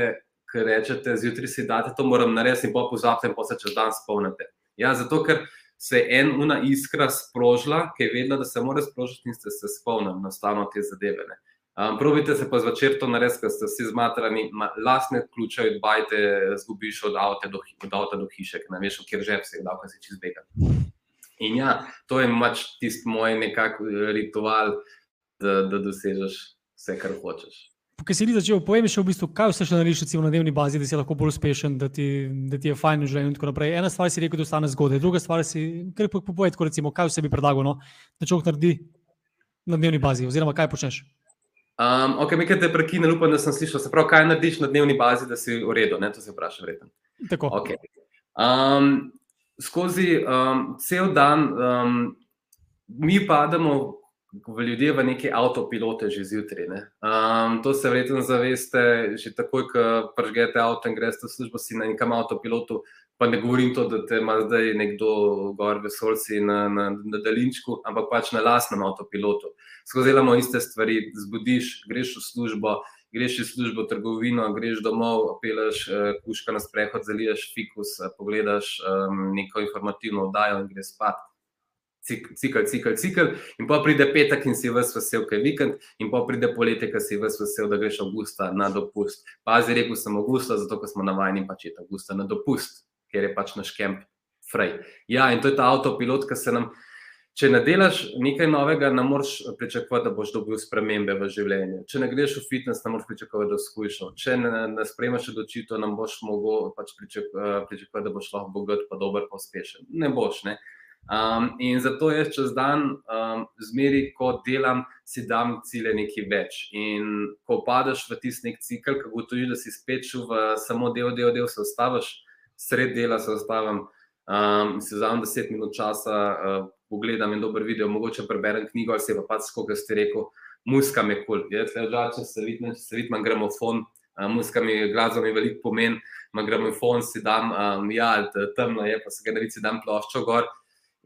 ker rečete, zjutraj si date to, moram narediti, in pa pozabite, in pa se čez dan spomnite. Ja, zato ker se je ena iskra sprožila, ki je vedela, da se mora sprožiti, in ste se spomnili, enostavno te zadeve. Ne. Um, probite se pa zvečer to narediti, ker ste vsi zmatrani, lastne ključe odbajte, zgubiš od avta do, do hiše, ker ne veš, kje že vse je, da si čez bega. In ja, to je pač tisti moj nekakšen eh, ritual, da, da dosežeš vse, kar hočeš. Kaj si ti začel, povem še v bistvu, kaj vse še narediš na dnevni bazi, da si lahko bolj uspešen, da ti, da ti je fajn v življenju in tako naprej. Ena stvar si rekel, da ostane zgodaj, druga stvar si, kar povej, tako recimo, kaj vse bi predlagal, no? da človek naredi na dnevni bazi, oziroma kaj počneš. Um, ok, nekaj te prekine, upam, da sem slišal, se pravi, kaj narediš na dnevni bazi, da si v redu, ne, to se vpraša vreten. Tako. Okay. Um, skozi um, cel dan um, mi pademo, v ljudje, v neke avtopilote že zjutraj. Um, to se verjetno zaveste, že takoj, ko pržgete avto in greste v službo, si na nekem avtopilotu. Pa ne govorim to, da te ima zdaj nekdo gor v solci na, na, na daljinčku, ampak pač na lastnem avtopilotu. Skozi imamo iste stvari, zbudiš, greš v službo greš iz službe v trgovino, greš domov, peleš uh, kuška na sprehod, zaliješ fikus, uh, pogledaš um, neko informativno oddajo in greš spat. Cikl, cikl, cikl, in pa pride petek, in si vse vesel, kaj je vikend, in pa pride poletje, ki si vse vesel, da greš avgusta na dopust. Pazi, rekel sem avgusta, zato ker smo navajeni pač je avgusta na dopust, ker je pač naš kemp fraj. Ja, in to je ta avtopilot, ki se nam če ne delaš nekaj novega, ne moreš pričakovati, da boš dobil spremembe v življenju. Če ne greš v fitness, ne moreš pričakovati, da boš skušal. Če ne, ne spremeš odločitev, ne boš mogel pač pričakovati, da boš lahko bogat, pa dober, pa uspešen. Ne boš. Ne? Um, in zato jaz čez dan, um, zmeri, ko delam, si dam cilje nekaj več. In ko padeš v tisti nek cikl, ko gotoviš, da si spet v samo del, del, del, se ostaviš, sred dela se ostavim um, si vzamem 10 minut časa. Uh, pogledam en dober video, mogoče preberem knjigo ali se pa pač, kot ste rekel, muska me kul. Cool. Jaz že, če se vidim, če se vidim, imam gramofon, muska mi glasba mi veliko pomen, imam gramofon, si dam, um, ja, temno je, pa se ga navici dam ploščo gor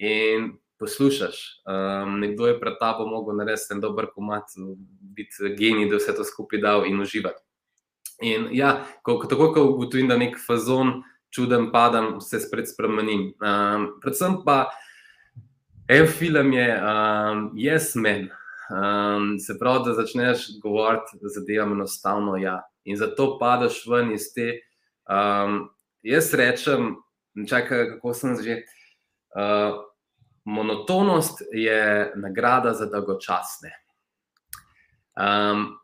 in poslušaš. Um, nekdo je pred tabo mogel narediti en dober komat, biti genij, da vse to skupaj dal in uživati. In ja, ko, tako kot ugotovim, da nek fazon čuden padam, se spet spremenim. Um, predvsem pa En film je um, Yes Man. Um, se pravi, da začneš govoriti zadevam enostavno. Ja. In zato padeš ven iz te. Um, jaz rečem, čakaj, kako sem že. Uh, monotonost je nagrada za dolgočasne. Um,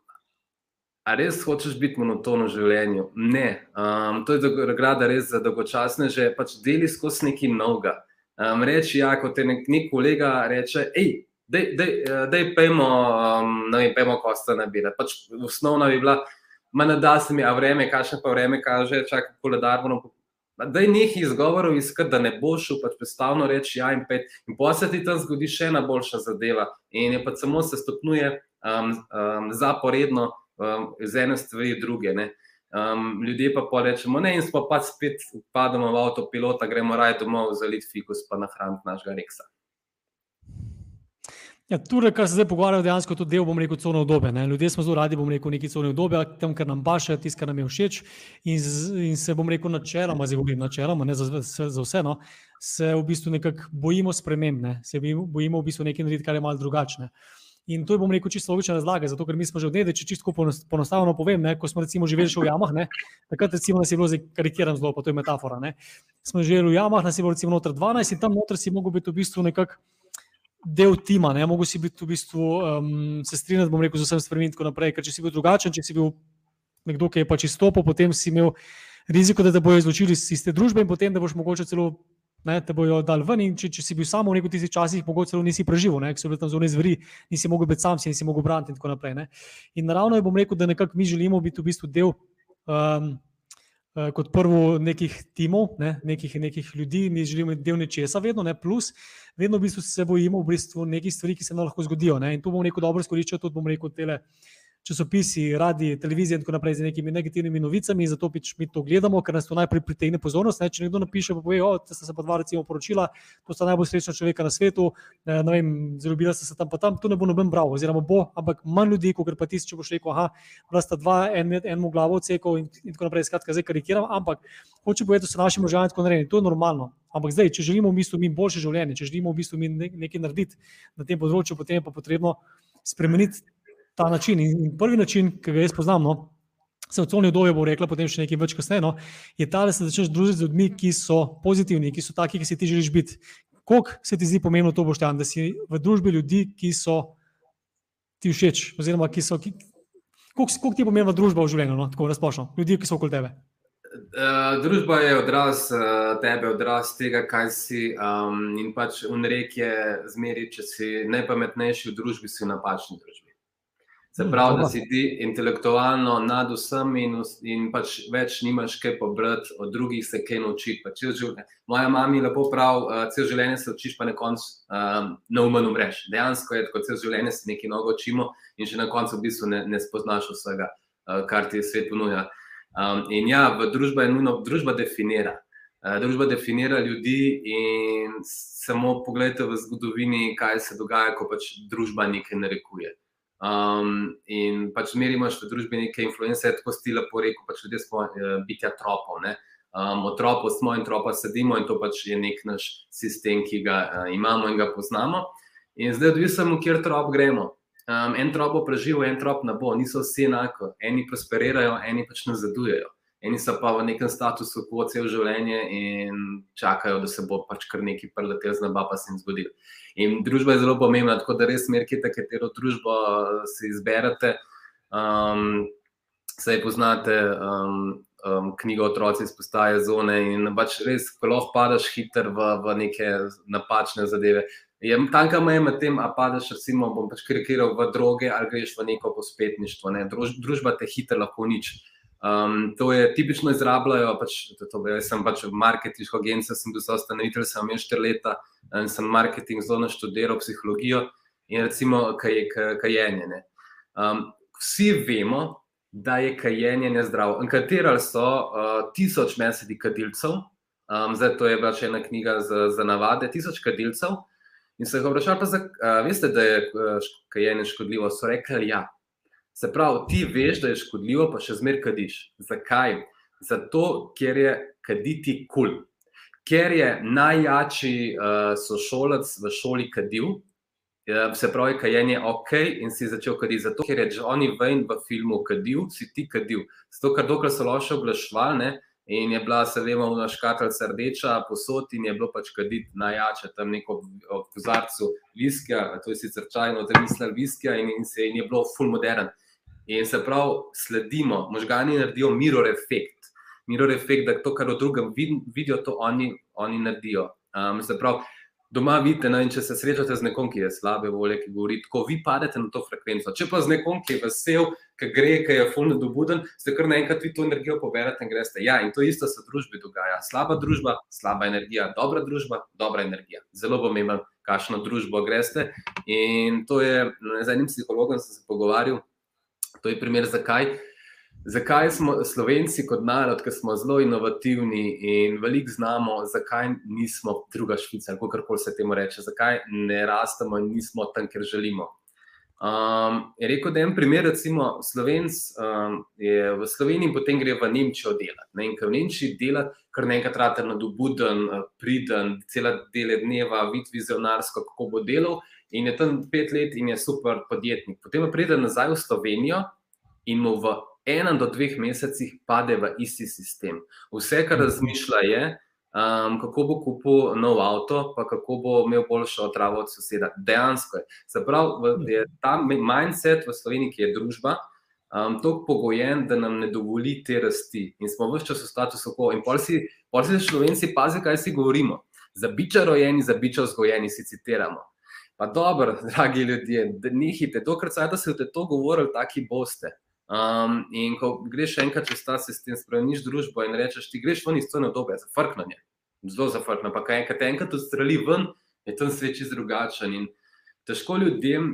a res hočeš biti monotono v življenju? Ne. Um, to je nagrada res za dolgočasne, že pač deli skozi nekaj novega um, reči, ja, kot je nek, nek kolega reče, hej, da je pejmo, um, ne vem, pejmo kosta na bile. Pač osnovna bi bila, manj da se mi, a vreme, kakšne pa vreme kaže, čakaj, koledar bomo. Da je nekaj izgovorov iskati, da ne boš šel, pač predstavno reči, ja, in pet. In pa se ti tam zgodi še ena boljša zadeva. In je pa samo se stopnjuje um, um, zaporedno um, iz ene stvari v druge. Ne. Um, ljudje pa pa rečemo, ne, in pa pa spet pademo v avtopilota, gremo raj domov za lit fikus, pa nahraniti našega reksa. Ja, Tukaj, kar se zdaj pogovarjamo, dejansko to del, bom rekel, cone obdobja. Ljudje smo zelo radi, bom rekel, neki cone obdobja, tam, kar nam paše, tisto, kar nam je všeč. In, in se bom rekel, načeloma, zdaj govorim načeloma, ne za, za vse, no, se v bistvu nekako bojimo sprememb, ne, se bojimo v bistvu nekaj narediti, kar je malo drugačne. Uh, In to je, bom rekel, čisto logična razlaga, zato ker mi smo že od nekdaj, če čisto poenostavljeno povem, ne, ko smo recimo živeli v jamah, ne, takrat recimo nas je bilo, zdaj karikiram zelo, pa to je metafora, ne, smo živeli v jamah, nas je bilo recimo noter 12 in tam noter si mogel biti v bistvu nekak del tima, ne, mogel si biti v bistvu um, se strinjati, bom rekel, z vsem spremem in tako naprej, ker če si bil drugačen, če si bil nekdo, ki je pač izstopil, potem si imel riziko, da te bojo izločili iz te družbe in potem, da boš mogoče celo ne, te bojo dal ven. Če, če si bil samo v nekih tistih časih, mogoče celo nisi preživel, ker so bili tam zunaj zveri, nisi mogel biti sam, si nisi mogel braniti in tako naprej. Ne. In naravno je, bom rekel, da nekako mi želimo biti v bistvu del. Um, Kot prvo, nekih timov, ne, nekih, nekih ljudi, mi želimo del nečesa, vedno, ne, plus, vedno v bistvu se bojimo v bistvu nekih stvari, ki se nam lahko zgodijo. Ne, in tu bomo rekel, dobro izkoriščali tudi, bom rekel, tele časopisi, radi, televizije in tako naprej z nekimi negativnimi novicami, zato pač mi to gledamo, ker nas to najprej pritegne pozornost. Ne? Če nekdo napiše, pa pove, da ste se pa dva, recimo, poročila, to sta najbolj srečna človeka na svetu, ne vem, zalubila ste se tam, pa tam, tu ne bo noben bral, oziroma bo, ampak manj ljudi, kot pa tisti, če boš rekel, aha, bila sta dva, en, en mu glavo odsekal in, in tako naprej, skratka, zdaj karikiram, ampak hoče povedati, da so naši možgani tako narejeni, to je normalno. Ampak zdaj, če želimo v bistvu mi boljše življenje, če želimo v bistvu mi nekaj narediti na tem področju, potem je pa potrebno spremeniti ta način. In prvi način, ki ga jaz poznam, no, se v celni obdobju bo rekla, potem še nekaj več kasneje, no, je ta, da se začneš družiti z ljudmi, ki so pozitivni, ki so taki, ki si ti želiš biti. Kako se ti zdi pomembno to, Boštjan, da si v družbi ljudi, ki so ti všeč, oziroma ki so. Kako ti je pomembna družba v življenju, no, tako razpošljeno, ljudi, ki so okoli tebe? Uh, družba je odraz uh, tebe, odraz tega, kaj si. Um, in pač unrek je zmeri, če si najpametnejši v družbi, si v napačni družbi. Se mm, pravi, da si ti intelektualno nad vsemi in, in pač več nimaš kaj pobrati, od drugih se kaj naučiti. Moja mama mi lepo pravi, uh, cel življenje se učiš, pa na koncu um, na umen umreš. Dejansko je tako, cel življenje se nekaj nogo učimo in še na koncu v bistvu ne, ne spoznaš vsega, uh, kar ti svet ponuja. Um, in ja, družba je nujno, družba definira. Uh, družba definira ljudi, in samo pogledajte v zgodovini, kaj se dogaja, ko pač družba nekaj narekuje. Um, in pač zmeri imaš v družbi neke influence, tako stila po reku, pač ljudje smo uh, bitja tropov. Ne? Um, od tropov smo in tropa sedimo in to pač je nek naš sistem, ki ga uh, imamo in ga poznamo. In zdaj odvisno, kjer trop gremo. Um, en trop bo preživel, en trop ne bo, niso vsi enako. Eni prosperirajo, eni pač nazadujejo. Eni so pa v nekem statusu, kot cel življenje, in čakajo, da se bo pač kar nekaj preletel z neba, pa se jim zgodilo. In družba je zelo pomembna, tako da res merkite, katero družbo si izberete. Um, Sej poznate um, um, knjigo Otroci iz postaje zone in pač res, ko lahko padaš hiter v, v neke napačne zadeve. Je tanka meja med tem, a padeš, recimo, bom pač karikiral v droge ali greš v neko pospetništvo. Ne? Druž, družba te hiter lahko nič. Um, to je tipično izrabljajo, pač, to, to, jaz sem pač v marketinško agencijo, sem bil ustanovitelj, sem imel štiri leta in sem marketing zelo naštudiral psihologijo in recimo kaj, kaj, kajenje. Um, vsi vemo, da je kajenje nezdravo. Anketirali so uh, tisoč mesedi kadilcev, um, zdaj to je še ena knjiga za, za navade, tisoč kadilcev. In se jih vprašali, pa za, uh, veste, da je uh, kajenje škodljivo. So rekli, ja, Se pravi, ti veš, da je škodljivo, pa še zmeraj kadiš. Zakaj? Zato, ker je kaditi kul. Ker je najjačji uh, sošolec v šoli kadil, uh, se pravi, kajenje je ok in si začel kaditi. Zato, ker je Johnny Wayne v filmu kadil, si ti kadil. Zato, ker dokler so loše oglašvalne in je bila, se vemo, na škatlici rdeča posod in je bilo pač kaditi najjače tam neko v kozarcu viskija, to je sicer čajno, da mislijo viskija in, in se in je bilo full modern. In se pravi, sledimo, možgani naredijo mirror efekt. Mirror efekt, da to, kar v drugem vidijo, to oni, oni naredijo. Um, se pravi, doma vidite, ne, če se srečate z nekom, ki je slabe volje, ki govori, ko vi padete na to frekvenco. Če pa z nekom, ki je vesel, ki gre, ki je fulno dobuden, ste kar naenkrat vi to energijo poberete in greste. Ja, in to isto se v družbi dogaja. Slaba družba, slaba energija, dobra družba, dobra energija. Zelo pomembno, kakšno družbo greste. In to je, z enim psihologom sem se pogovarjal. To je primer, zakaj. Zakaj smo Slovenci kot narod, ki smo zelo inovativni in veliko znamo, zakaj nismo druga Švica, kako se temu reče, zakaj ne rastemo in nismo tam, kjer želimo. Um, je rekel, da je en primer, recimo, Slovenc um, je v Sloveniji in potem gre v Nemčijo delati. Ne? In ker v Nemčiji dela, kar nekaj trate na dobuden, priden, cela dele dneva, vid vizionarsko, kako bo delal in je tam pet let in je super podjetnik. Potem pa pride nazaj v Slovenijo in mu v enem do dveh mesecih pade v isti sistem. Vse, kar razmišlja, je, um, kako bo kupil nov avto, pa kako bo imel boljšo otravo od soseda. Dejansko je. Se pravi, je ta mindset v Sloveniji, ki je družba. Um, je pogojen, da nam ne dovoli te rasti, in smo vse čas v statusu quo. In pol si, pol si, slovenci, pazi, kaj si govorimo. Za biča rojeni, za biča vzgojeni, si citiramo. Pa dobro, [LAUGHS] dragi ljudje, da nihite, dokler se boste to govorili, taki boste. Um, in ko greš enkrat čez ta sistem, spremeniš družbo in rečeš, ti greš ven iz to nedobe, zafrknanje, zelo zafrknanje. Pa kaj enkrat, enkrat odstreli ven, je tam svet čez drugačen. In težko ljudem,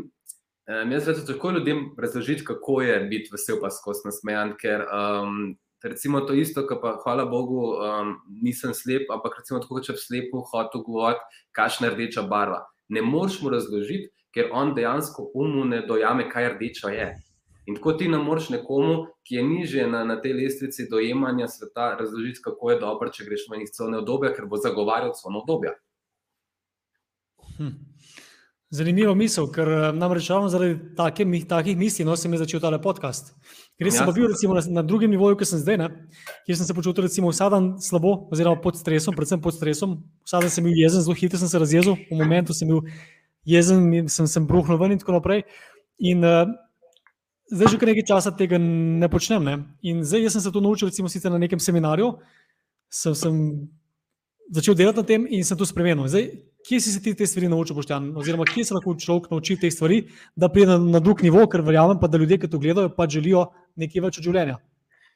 um, jaz rečem, težko ljudem razložiti, kako je biti vesel, pa skozi nasmejan, ker um, recimo to isto, kar pa hvala Bogu, um, nisem slep, ampak recimo tako, če slepo hotel govoriti, kakšna je rdeča barva ne moreš mu razložiti, ker on dejansko umu ne dojame, kaj rdeča je. In tako ti ne moreš nekomu, ki je nižje na, na tej lestvici dojemanja sveta, razložiti, kako je dobro, če greš v njih celo obdobje, ker bo zagovarjal celo obdobje. Hm. Zanimivo misel, ker eh, namreč ravno zaradi take, takih misli no, sem začel tale podcast. Ker sem bil recimo, na, na drugem nivoju, ki sem zdaj, ne, kjer sem se počutil recimo, vsak dan slabo, oziroma pod stresom, predvsem pod stresom. Vsak dan sem bil jezen, zelo hitro sem se razjezel, v momentu sem bil jezen, sem, sem bruhnil ven in tako naprej. In uh, zdaj že kar nekaj časa tega ne počnem. Ne. In zdaj sem se to naučil, recimo na nekem seminarju, sem, sem začel delati na tem in sem to spremenil. Zdaj, kje si se ti te stvari naučil, Boštjan? Oziroma, kje se lahko človek nauči te stvari, da pride na, na drug nivo, ker verjamem, pa, da ljudje, ki to gledajo, pa želijo nekaj več od življenja.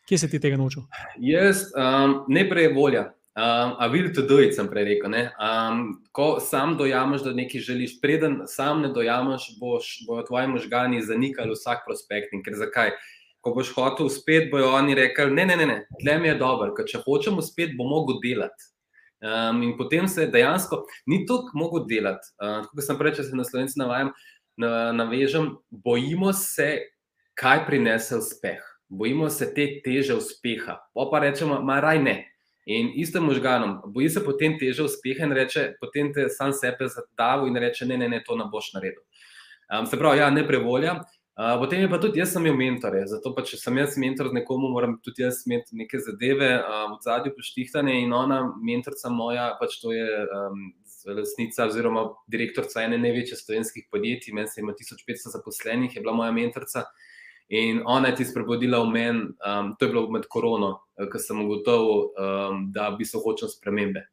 Kje se ti tega naučil? Jaz, um, ne prej volja. Um, a will to do it, sem prej rekel. Um, ko sam dojameš, da nekaj želiš, preden sam ne dojameš, boš, bojo tvoji možgani zanikali vsak prospekt. Ker zakaj? Ko boš hotel uspeti, bojo oni rekli: ne, ne, ne, ne. tle mi je dobro, ker če hočemo uspeti, bo mogel delati. Um, in potem se dejansko ni tako mogel delati. Uh, kot sem prej, če se na slovenci navajam, navežem, bojimo se, kaj prinese uspeh. Bojimo se te teže uspeha. Pa pa rečemo, ma raj ne. In istem možganom, boji se potem teže uspeha in reče, potem te sam sebe zadavi in reče, ne, ne, ne, to ne boš naredil. Um, se pravi, ja, ne prevolja. Uh, potem je pa tudi jaz sem imel mentore, zato pa če sem jaz mentor nekomu, moram tudi jaz imeti neke zadeve uh, v zadju poštihtane in ona, mentorca moja, pač to je um, lasnica oziroma direktorca ene največjih slovenskih podjetij, meni se ima 1500 zaposlenih, je bila moja mentorca. In ona je ti sprebudila v meni, um, to je bilo med korono, eh, ko sem ugotovil, um, da bi se hočel spremembe.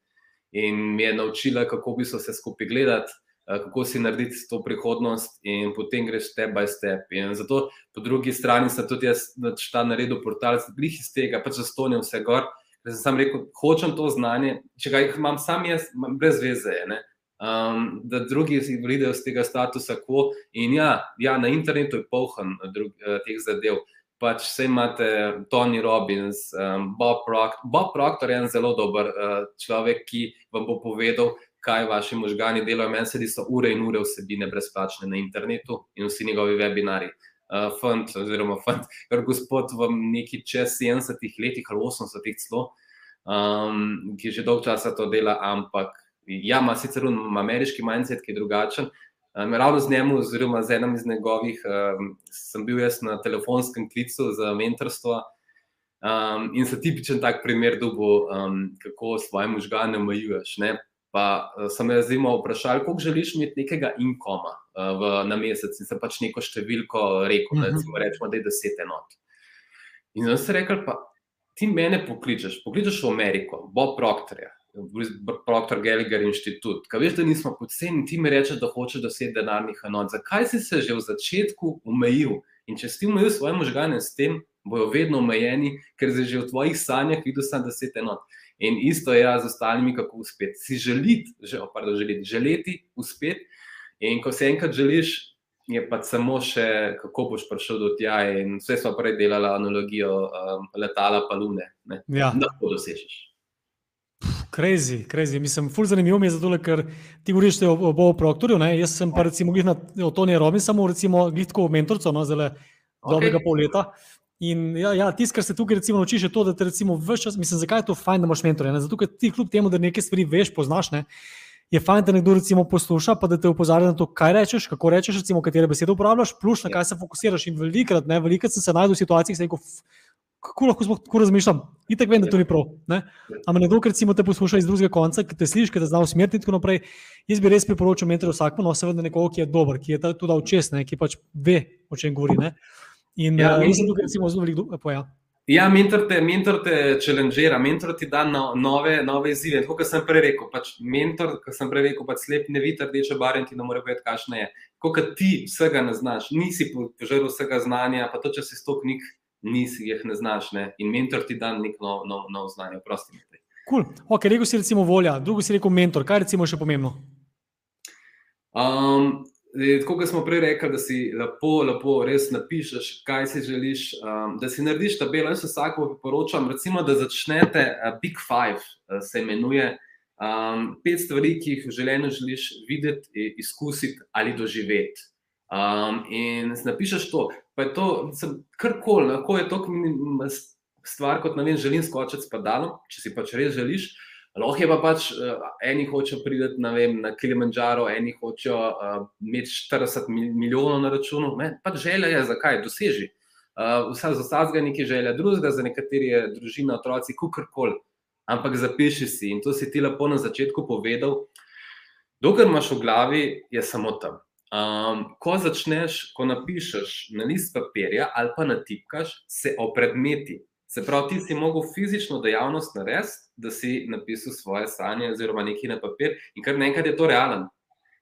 In mi je naučila, kako bi se vse skupaj gledati, uh, kako si narediti to prihodnost, in potem greš step by step. In zato po drugi strani sem tudi jaz ta naredil portal, zbrih iz tega, pač zastonil vse gor. Ker sem sam rekel, hočem to znanje, če ga imam sam jaz, brez veze. Ne? Um, da drugi si vidijo z tega statusa quo. In ja, ja na internetu je poln drug, uh, teh zadev. Pač vse imate Tony Robbins, um, Bob Proctor. Bob Proctor je en zelo dober uh, človek, ki vam bo povedal, kaj vaši možgani delajo. Meni se so ure in ure vsebine brezplačne na internetu in vsi njegovi webinari. Uh, fant, oziroma, fant, kar gospod v neki čez 70-ih letih ali 80-ih celo, um, ki že dolgo časa to dela, ampak ja, ima sicer ameriški mindset, ki je drugačen. Um, ravno z njim, oziroma z enim iz njegovih, um, sem bil jaz na telefonskem klicu za mentorstvo. Um, in so tipičen tak primer, dubo, um, kako svoje možgane omejuješ. Pa uh, sem jaz zimo vprašal, koliko želiš imeti nekega inkoma uh, v, na mesec, in sem pač neko številko rekel, da uh -huh. rečemo, da je deset enot. In zdaj si rekel, pa ti mene pokličeš, pokličeš v Ameriko, Bob Proctorja, Proctor Gallagher inštitut. Kaj veš, da nismo poceni, ti mi rečeš, da hočeš deset denarnih enot. Zakaj si se že v začetku omejil? In če si omejil svoje možgane s tem, bojo vedno omejeni, ker si že v tvojih sanjah videl samo deset enot. In isto je z ostalimi, kako uspeti. Si želiti, že, pardon, želiti, želeti uspeti. In ko se enkrat želiš, je pa samo še, kako boš prišel do tja. In vse smo prej delali analogijo um, letala, pa lune, ja. da to dosežeš. Crazy, crazy. Mislim, ful zanimivo mi je zato, ker ti govoriš o, o Bobu Proctorju. Ne? Jaz sem pa recimo glih na Tony Robbins, samo recimo glih tako mentorco, no, zelo okay. dobrega pol leta. In ja, ja tisto, kar se tukaj recimo naučiš, je to, da te recimo vse čas, mislim, zakaj je to fajn, da imaš mentorja. Ne? Zato, ker ti kljub temu, da nekaj stvari veš, poznaš, ne? je fajn, da nekdo recimo posluša, pa da te upozorja na to, kaj rečeš, kako rečeš, recimo, katere besede uporabljaš, plus na kaj se fokusiraš. In velikrat, ne, velikrat sem se znašel v situacijah, da kako lahko sploh tako razmišljam. Itek vem, da to ni prav. Ne? Ampak nekdo, ki te posluša iz drugega konca, ki te sliši, ki te zna usmeriti in tako naprej. Jaz bi res priporočil mentorju vsakmu, no seveda nekoga, ki je dober, ki je tudi dal čest, ne? ki pač ve, o čem govori. Ne? In ja, uh, mislim, da je zelo veliko poja. Ja, mentor te, mentor te challengeira, mentor ti da no, nove, nove izzive. Tako kot sem prej rekel, pač mentor, kot sem prej rekel, pač slep ne vidi rdeče barve ti ne more povedati, kakšne je. Kot ti vsega ne znaš, nisi požrl vsega znanja, pa to, če si sto knjig nisi jih ne znaš. Ne? In mentor ti da neko novo nov, nov znanje, prosti. Cool. Okay, rekel si recimo volja, drugo si rekel mentor. Kaj recimo še pomembno? Um, Tako kot smo prej rekli, da si lepo, lepo res napišeš, kaj si želiš, um, da si narediš tabelo. Jaz vsako priporočam, recimo, da začnete uh, Big Five, uh, se imenuje. Um, pet stvari, ki jih v življenju želiš videti, izkusiti ali doživeti. Um, in napišeš to, pa je to karkoli, lahko je to stvar, kot vem, želim skočiti s padalom, če si pač res želiš. Lahko je pa pač, uh, eni hočejo priti na, na Kilimanjaro, eni hočejo uh, imeti 40 milijonov na računu. Ne? Pač želja je, zakaj, doseži. Uh, vse za vsakega nekaj želja, drugega za nekateri je družina, otroci, kukorkoli. Ampak zapiši si in to si ti lepo na začetku povedal. Dokler imaš v glavi, je samo tam. Um, ko začneš, ko napišeš na list papirja ali pa natipkaš, se o predmeti. Se pravi, ti si mogel fizično dejavnost narediti, da si napisal svoje sanje, oziroma nekaj na papir, in kar naenkrat je to realen.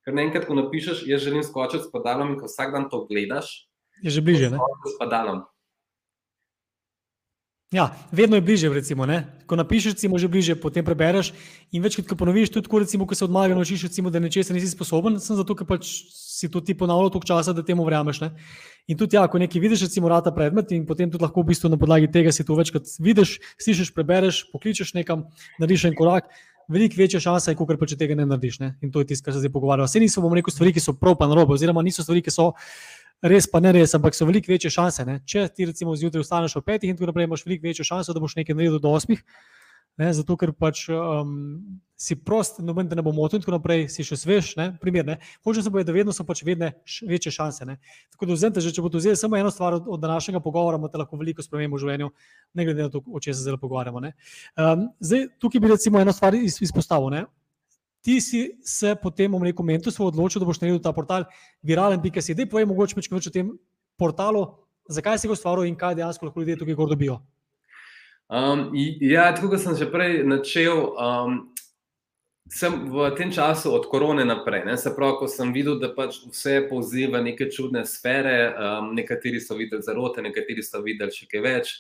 Ker naenkrat, ko napišeš, jaz želim skočiti s padalom, in ko vsak dan to gledaš, je že bliže. S padalom. Ja, vedno je bliže, recimo, ko napišeš, recimo, že bliže, potem prebereš. In večkrat, ko ponoviš, tudi ko, recimo, ko se odmaga, naučiš, recimo, da nečesa nisi sposoben, sem zato, ker pač si to ti ponavljal toliko časa, da temu verjameš. Ne? In tudi, ja, ko nekaj vidiš, recimo, rata predmet, in potem tudi lahko v bistvu na podlagi tega si to večkrat vidiš, slišiš, prebereš, pokličeš nekam, narediš en korak. Veliko večja šansa je, kot pa če tega ne narediš. Ne? In to je tisto, kar se zdaj pogovarjamo. Vse niso, bomo rekel, stvari, ki so prav pa narobe, oziroma niso stvari, ki so res pa ne res, ampak so veliko večje šanse. Ne? Če ti recimo zjutraj vstaneš ob petih in tako naprej, imaš veliko večjo šanso, da boš nekaj naredil do osmih. Ne, zato, ker pač um, si prost, noben te ne bo motil, in tako naprej, si še svež, ne, primer. Hoče se boje, da vedno so pač vedno večje šanse. Ne. Tako da vzemite, že, če boste vzeli samo eno stvar od, od današnjega pogovora, imate lahko veliko sprememb v življenju, ne glede na to, o čem se zdaj pogovarjamo. Um, zdaj, tukaj bi recimo eno stvar iz, izpostavil. Ne. Ti si se potem, bom rekel, mentorstvo odločil, da boš naredil ta portal viralen.si. Zdaj povej mogoče več o tem portalu, zakaj si ga ustvaril in kaj dejansko lahko ljudje tukaj dobijo. Um, ja, tako kot sem že prej načel, um, sem v tem času od korone naprej. Ne, se pravi, ko sem videl, da pač vse povzema neke čudne sfere, um, nekateri so videli zarote, nekateri so videli še kaj več.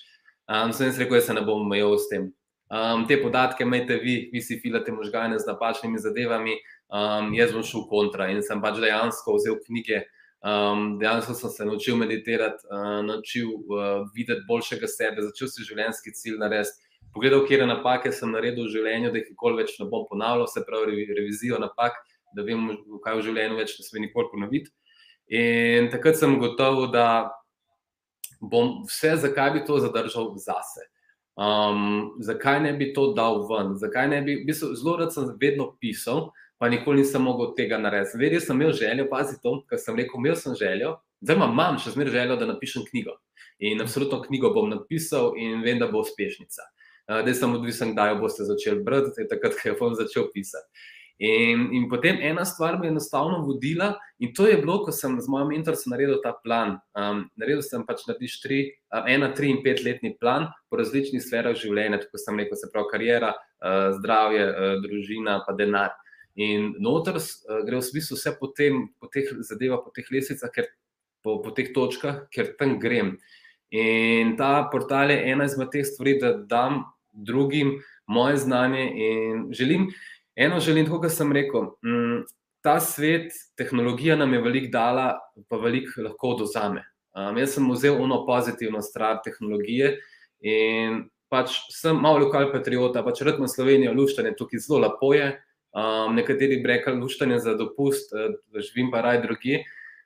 Um, sem jaz rekel, da se ne bom omejil s tem. Um, te podatke imejte vi, vi si filate možgane z napačnimi zadevami, um, jaz bom šel kontra in sem pač dejansko vzel knjige. Um, dejansko sem se naučil meditirati, uh, naučil uh, videti boljšega sebe, začel si življenjski cilj narediti. Pogledal, kje napake sem naredil v življenju, da jih nikoli več ne bom ponavljal, se pravi, revizijo napak, da vem, kaj v življenju več ne sme nikoli ponoviti. In takrat sem gotov, da bom vse, zakaj bi to zadržal zase. Um, zakaj ne bi to dal ven? Zakaj ne bi, v bistvu, zelo rad sem vedno pisal, pa nikoli nisem mogel tega narediti. Vedno sem imel željo, pazi to, kar sem rekel, imel sem željo, zdaj imam še zmeraj željo, da napišem knjigo. In absolutno knjigo bom napisal in vem, da bo uspešnica. Zdaj sem odvisen, kdaj jo boste začeli brati, takrat, ko bom začel pisati. In, in potem ena stvar me je enostavno vodila, in to je bilo, ko sem z mojim mentorjem naredil ta plan. Um, naredil sem pač narediš tri, uh, ena, tri in pet letni plan po različnih sferah življenja, tako sem rekel, se pravi, karijera, uh, zdravje, uh, družina, pa denar. In noter uh, gre v smislu vse po, tem, po teh zadevah, po teh lesicah, ker, po, po teh točkah, ker tam grem. In ta portal je ena izmed teh stvari, da dam drugim moje znanje. In želim, eno želim, kot sem rekel, m, mm, ta svet, tehnologija nam je veliko dala, pa veliko lahko dozame. Um, jaz sem vzel eno pozitivno stran tehnologije in pač sem malo lokal patriota, pač redno Slovenijo, luštanje tukaj zelo lepo je. Um, nekateri bi rekli, luštanje za dopust, uh, živim pa raj drugi.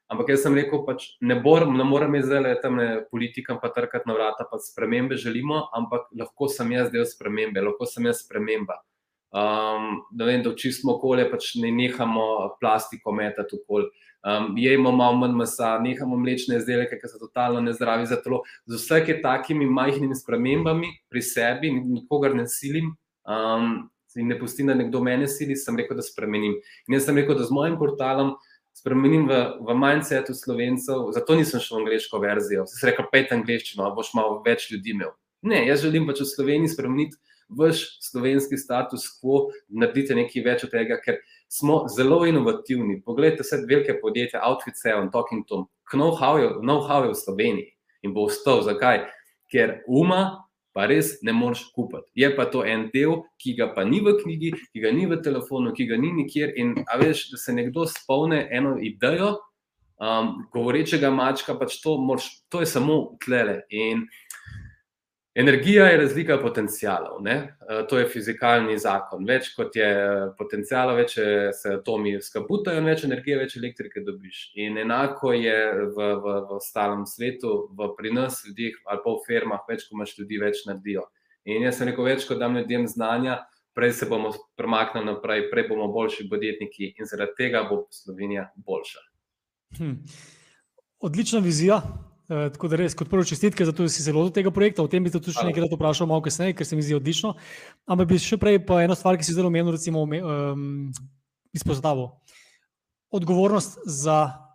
Ampak jaz sem rekel, pač ne, bor, ne morem zdaj tam politikam pa trkati na vrata, pa spremembe želimo, ampak lahko sem jaz del spremembe, lahko sem jaz sprememba. Um, da vem, da očistimo okolje, pač ne nehamo plastiko metati okoli. Um, jemo malo manj mesa, nehamo mlečne izdelke, ki so totalno nezdravi za telo. Z vsake takimi majhnimi spremembami pri sebi, nikogar ne silim, um, in ne pustim, da nekdo meni sili, sem rekel, da spremenim. In jaz sem rekel, da z mojim portalom spremenim v, v mindsetu slovencev, zato nisem šel v angliško verzijo. Si rekel, pet angliščino, boš malo več ljudi imel. Ne, jaz želim pač v Sloveniji spremeniti vaš slovenski status quo, narediti nekaj več od tega, ker smo zelo inovativni. Poglejte, vse velike podjetja, Outfit 7, Talking Tom, know-how je, know je v Sloveniji in bo ostal. Zakaj? Ker uma pa res ne moreš kupiti. Je pa to en del, ki ga pa ni v knjigi, ki ga ni v telefonu, ki ga ni nikjer. In veš, da se nekdo spomne eno idejo, um, govorečega mačka, pač to, moraš, to je samo tlele. In Energija je razlika potencijalov. Ne? E, to je fizikalni zakon. Več kot je potencijala, več se atomi skabutajo, več energije, več elektrike dobiš. In enako je v, v, v ostalem svetu, v, pri nas, ljudeh ali pa v firmah, več kot imaš ljudi, več naredijo. In jaz sem rekel, več kot dam ljudem znanja, prej se bomo premaknili naprej, prej bomo boljši podjetniki in zaradi tega bo Slovenija boljša. Hm. Odlična vizija. Uh, tako da res, kot prvo, čestitke za to, da si se lotil tega projekta. O tem bi te tudi nekaj rad vprašal, malo kasneje, ker se mi zdi odlično. Ampak bi še prej pa eno stvar, ki si zelo omenil, recimo, um, izpostavil. Odgovornost za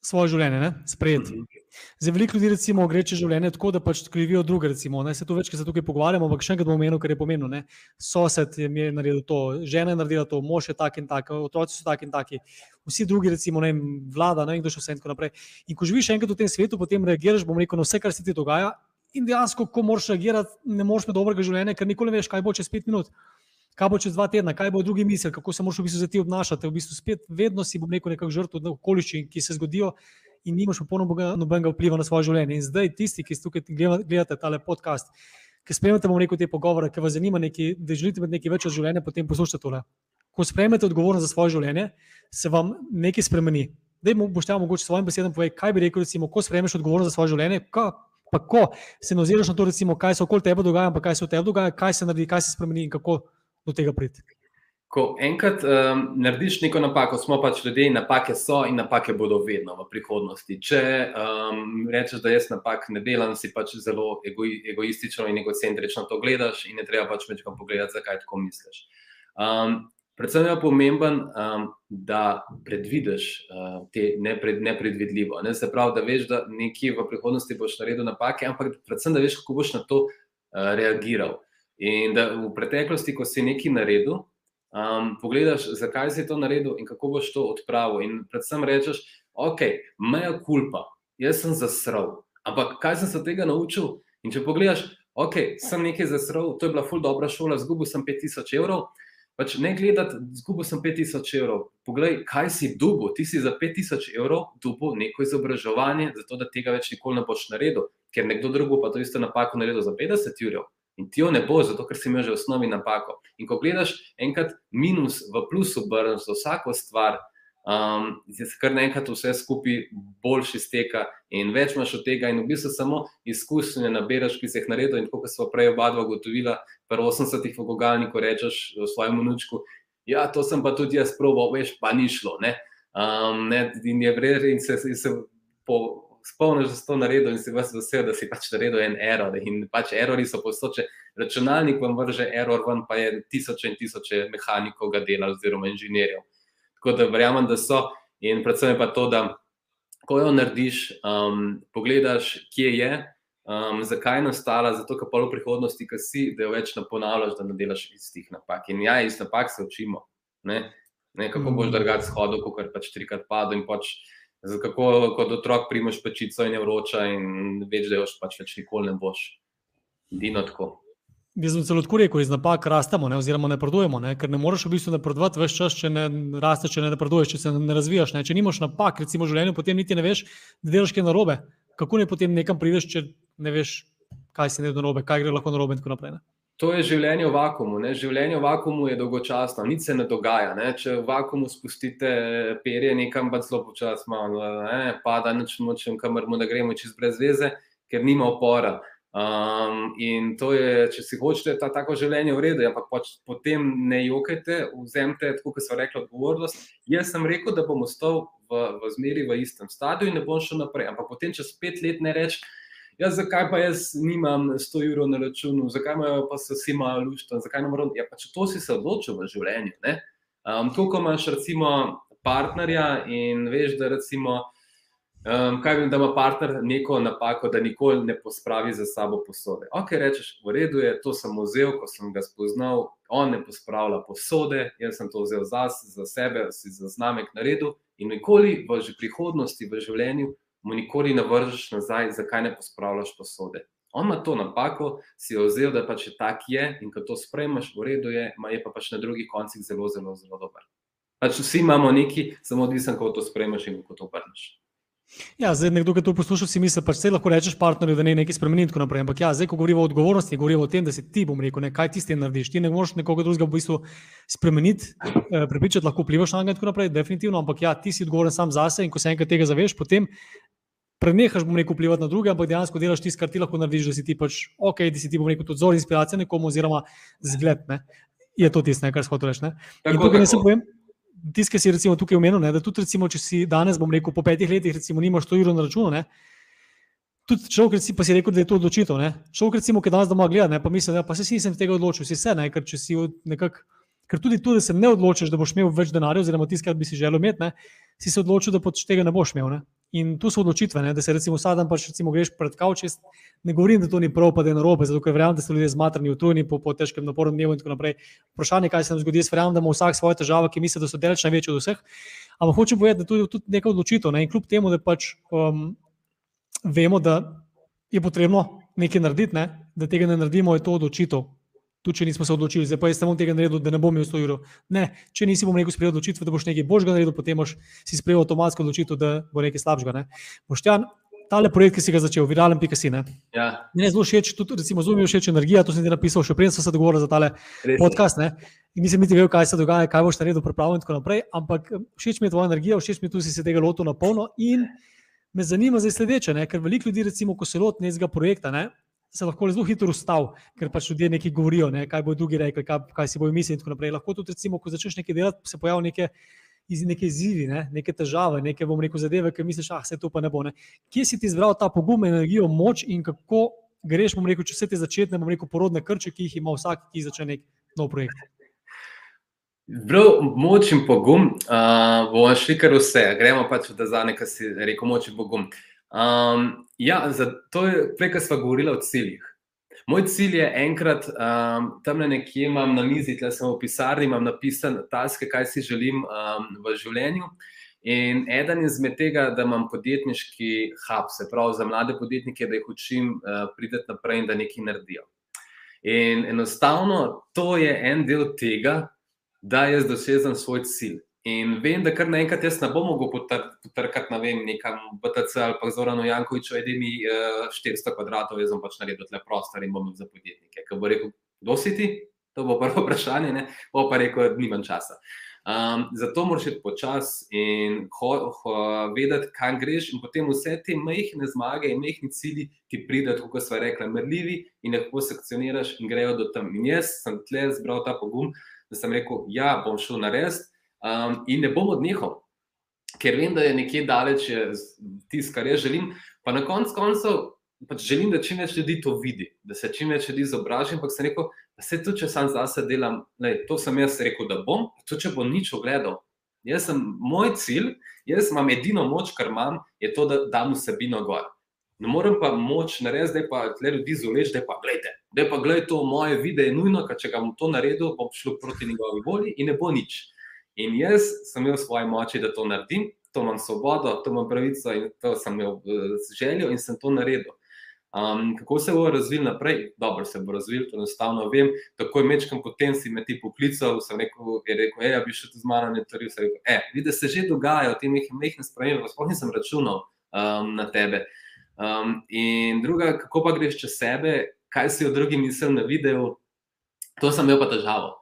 svoje življenje, sprejeti. Mhm. Za veliko ljudi, recimo, gre če življenje tako, da pač krivijo druge. Recimo, se to večkrat tukaj pogovarjamo, ampak še enkrat bom omenil, kar je pomembno. Ne? Sosed je naredil to, žena je naredila to, mož je tak in tak, otroci so tak in taki, vsi drugi, recimo, ne, vlada, ne vem, kdo še vse in tako naprej. In ko živiš enkrat v tem svetu, potem reagiraš, bom rekel, na vse, kar se ti dogaja. In dejansko, ko moraš reagirati, ne moreš imeti dobrega življenja, ker nikoli ne veš, kaj bo čez pet minut. Kaj bo čez dva tedna, kaj bo drugi misel, kako se moraš v bistvu za ti obnašati. V bistvu spet vedno si bom rekel nekaj žrtev okoliščin, ki se zgodijo in nimaš popolnoma nobenega vpliva na svoje življenje. In zdaj, tisti, ki tukaj gledate tale podcast, ki sprejmete, bomo rekel, te pogovore, ki vas zanima, neki, da želite imeti nekaj več od življenja, potem poslušajte tole. Ko sprejmete odgovornost za svoje življenje, se vam nekaj spremeni. Da boš tam mogoče svojim besedam povedati, kaj bi rekel, recimo, ko sprejmeš odgovornost za svoje življenje, ka, pa ko se ne oziraš na to, recimo, kaj se okoli tebe dogaja, pa kaj se v tebi dogaja, kaj se naredi, kaj se spremeni in kako do tega priti. Ko enkrat um, narediš neko napako, smo pač ljudje, napake so in napake bodo vedno v prihodnosti. Če um, rečeš, da jaz napak ne delam, si pač zelo egoi, egoistično in egocentrično to gledaš in ne treba pač večkrat pogledati, zakaj tako misliš. Um, predvsem je pomemben, um, da predvidiš uh, te nepred, nepredvidljivo. Ne? Se pravi, da veš, da nekje v prihodnosti boš naredil napake, ampak predvsem, da veš, kako boš na to uh, reagiral. In da v preteklosti, ko si nekaj naredil, um, pogledaš, zakaj si to naredil in kako boš to odpravil. In predvsem rečeš, ok, meja kulpa, jaz sem zasrl. Ampak kaj sem se od tega naučil? In če pogledaš, ok, sem nekaj zasrl, to je bila ful dobra šola, zgubil sem 5000 evrov. Pač ne gledati, zgubil sem 5000 evrov. Poglej, kaj si dubo. Ti si za 5000 evrov dubo neko izobraževanje, zato da tega več nikoli ne boš naredil, ker nekdo drug pa to isto napako naredil za 50 evrov. In ti jo ne bo, zato ker si imel že v osnovi napako. In ko gledaš enkrat minus v plus, obrneš za vsako stvar, um, se kar naenkrat vse skupaj boljši steka in več imaš od tega, in v bistvu samo izkušnje naberaš, ki si jih naredil. In kot smo prej oba dva gotovila, prvo 80-ih v Gogalniku rečeš svojemu nučku. Ja, to sem pa tudi jaz proval, veš, pa ni šlo. Ne? Um, ne, in je vredno, in se, in se po spomniš, da si to naredil in si vas vesel, da si pač naredil en error. In pač errori so postoče, računalnik vam vrže error, ven pa je tisoče in tisoče mehanikov ga dela, oziroma inženirjev. Tako da verjamem, da so. In predvsem je pa to, da ko jo narediš, um, pogledaš, kje je, um, zakaj je nastala, zato ker pa v prihodnosti, ki si, da jo več ne ponavljaš, da ne delaš istih napak. In ja, iz napak se učimo. Ne? Ne, kako boš mm. drugače hodil, ko pač trikrat padel in pač. Kako kot otrok primaš pečico in je vroča, in veš, da jo pač več nikoli ne boš. Dino tako. Jaz sem celo tako rekel, iz napak rastemo, ne, oziroma ne napredujemo, ne, ker ne moreš v bistvu napredovati več čas, če ne rasteš, če ne napreduješ, če se ne razvijaš. Ne. Če nimaš napak, recimo v življenju, potem niti ne veš, da delaš kaj narobe. Kako ne potem nekam prideš, če ne veš, kaj ne da narobe, kaj gre lahko narobe in tako naprej. Ne. To je življenje v vakumu. Ne? Življenje v vakumu je dolgočasno, nič se ne dogaja. Ne? Če v vakumu spustite perje, nekam pa zelo počasno, pada noč nočem, kamor mu da gremo čez brez veze, ker nima opora. Um, in to je, če si hočete ta, tako življenje v redu, ampak pač potem ne jokajte, vzemite, tako kot so rekli, odgovornost. Jaz sem rekel, da bom ostal v, v zmeri v istem stadiju in ne bom šel naprej. Ampak potem, čez pet let, ne rečem ja, zakaj pa jaz nimam 100 evrov na računu, zakaj imajo pa se vsi malo luštno, zakaj ne morem. Ja, pa če to si se odločil v življenju. Um, to, ko imaš recimo partnerja in veš, da recimo. Um, kaj vem, da ima partner neko napako, da nikoli ne pospravi za sabo posode. Ok, rečeš, v redu je, to sem vzel, ko sem ga spoznal, on ne pospravlja posode, jaz sem to vzel za, za sebe, si za znamek naredil in nikoli v prihodnosti v življenju mu nikoli ne vržeš nazaj, zakaj ne pospravljaš posode. On ima to napako, si jo vzel, da pač je tak je in ko to sprejmeš, v redu je, ma je pa pač na drugih koncih zelo, zelo, zelo dober. Pač vsi imamo neki, samo odvisen, kako to sprejmeš in kako to obrneš. Ja, zdaj, nekdo, ki to posluša, si misli, pač lahko rečeš partnerju, da ne nekaj spremeni in tako naprej. Ampak ja, zdaj, ko govorimo o odgovornosti, govorimo o tem, da si ti, bom rekel, ne, kaj ti s tem narediš. Ti ne moreš nekoga drugega v bistvu spremeniti, eh, prepričati, lahko vplivaš na njega in tako naprej, definitivno. Ampak ja, ti si odgovoren sam zase in ko se enkrat tega zaveš, potem prenehaš, bom rekel, vplivati na druge, ampak dejansko delaš tisto, kar ti lahko narediš, da si ti pač ok, da si ti, bom rekel, tudi vzor inspiracije nekomu oziroma zgled. Ne? Je to tisto, kar hočeš reči. In tukaj ne se povem. Tisti, ki si recimo tukaj omenil, da tudi recimo, če si danes, bom rekel, po petih letih, recimo, nimaš to uro na računu, ne? tudi človek, ki pa si rekel, da je to odločitev. Človek, recimo, ki danes doma gleda, ne? pa misli, da pa se si nisem tega odločil, si se, ne? ker če si nekako. Ker tudi tu, da se ne odločiš, da boš imel več denarja, oziroma tisto, kar bi si želel imeti, ne, si se odločil, da pač tega ne boš imel. Ne. In tu so odločitve, ne, da se recimo dan pač recimo greš pred kavč. Ne govorim, da to ni prav, pa da je narobe, zato ker verjamem, da so ljudje zmatrani, utrujeni po, po težkem napornem dnevu in tako naprej. Vprašanje, kaj se nam zgodi, jaz verjamem, da ima vsak svoje težave, ki misli, da so deleč največji od vseh. Ampak hočem povedati, da tu je tudi neka odločitev. Ne, in kljub temu, da pač um, vemo, da je potrebno nekaj narediti, ne, da tega ne naredimo, je to odločitev tudi če nismo se odločili, zdaj pa jaz samo tega naredil, da ne bom imel 100 evrov. Ne, če nisi bom rekel, sprejel odločitev, da boš nekaj božjega naredil, potem boš si sprejel avtomatsko odločitev, da bo nekaj slabšega. Ne. Boštjan, tale projekt, ki si ga začel, viralen pikasi. Ja. Meni je zelo všeč, tudi recimo, zelo mi je všeč energija, to sem ti napisal, še preden sem se dogovoril za tale Res je. podcast. Ne? In nisem niti vedel, kaj se dogaja, kaj boš naredil, pripravljen in tako naprej. Ampak eh, všeč mi je tvoja energija, všeč mi je da si se tega lotil na polno. In me zanima zdaj sledeče, ne? ker veliko ljudi, recimo, ko se loti nekega projekta, ne? Se lahko zelo hitro ustavi, ker pač ljudje nekaj govorijo, ne? kaj bodo drugi rekli, kaj, kaj si bojo mislili in tako naprej. Lahko tudi, recimo, ko začneš nekaj delati, se pojavijo neke. Iz neke izzivi, ne? neke težave, neke, bom rekel, zadeve, ki misliš, ah, se to pa ne bo. Ne? Kje si ti izbral ta pogum, energijo, moč in kako greš, bom rekel, če vse te začetne, bom rekel, porodne krče, ki jih ima vsak, ki začne nek nov projekt. Prav moč in pogum, uh, bomo šli kar vse. Gremo pač od zadnje, kar si rekel, moč in pogum. Um, ja, zato je prej, ko smo govorili o ciljih. Moj cilj je enkrat, um, tam nekje imam na mizi, tle sem v pisarni, imam napisan taske, kaj si želim um, v življenju. In eden izmed tega, da imam podjetniški hub, se pravi za mlade podjetnike, da jih učim uh, priti naprej in da nekaj naredijo. In enostavno to je en del tega, da jaz dosežem svoj cilj. In vem, da kar naenkrat jaz ne bom mogel potrkati, ne vem, nekam BTC ali pa Zoranu Jankoviču, edi mi uh, 400 kvadratov, jaz pač naredil tle prostor in bom za podjetnike. Ker bo rekel, kdo si ti? To bo prvo [LAUGHS] vprašanje, ne? bo pa rekel, nimam časa. Um, zato moraš iti počasi in ho, ho, vedeti, kam greš, in potem vse te majhne zmage in majhni cilji ti pridejo, kot smo rekli, merljivi in lahko sekcioniraš in grejo do tam. In jaz sem tle zbral ta pogum, da sem rekel, ja, bom šel na res um, in ne bom odnehal, ker vem, da je nekje daleč tisto, kar jaz želim. Pa na koncu koncev pač želim, da čim več ljudi to vidi, da se čim več ljudi izobražim. Ampak sem rekel, da se tudi, če sam zase delam, lej, to sem jaz rekel, da bom, tudi če bom nič ogledal. Jaz sem moj cilj, jaz imam edino moč, kar imam, je to, da dam vsebino gor. Ne morem pa moč narediti, da pa tle ljudi zuleč, da pa gledajte, da pa gledajte to moje video, je nujno, ker če ga bom to naredil, bom šel proti njegovi volji in ne bo nič. In jaz sem imel svoje moči, da to naredim, to imam svobodo, to imam pravico in to sem imel željo in sem to naredil. Um, kako se bo razvil naprej? Dobro se bo razvil, to enostavno vem. Tako je mečkam potem si me ti poklical, sem rekel, je rekel, ej, bi še tu z mano ne toril, sem rekel, e, vidi, da se že dogajajo te mehne spremembe, sploh nisem računal um, na tebe. Um, in druga, kako pa greš čez sebe, kaj si od drugih mislil na videu, to sem imel pa težavo.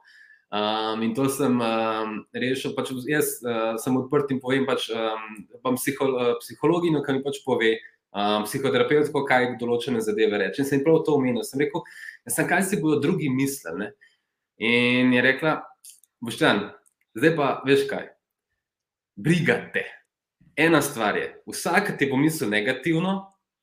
Um, in to sem um, rešil. Pač jaz uh, sem odprt in povem, pač, um, psiholo, psihologinjo, ki mi pač pove, um, psihoterapevtko, kaj določene zadeve reče. In sem prav to omenil. Sem rekel, da sem kaj si bodo drugi mislili. In je rekla, boštjan, zdaj pa veš kaj. Brigate. Ena stvar je, vsak ti bo mislil negativno,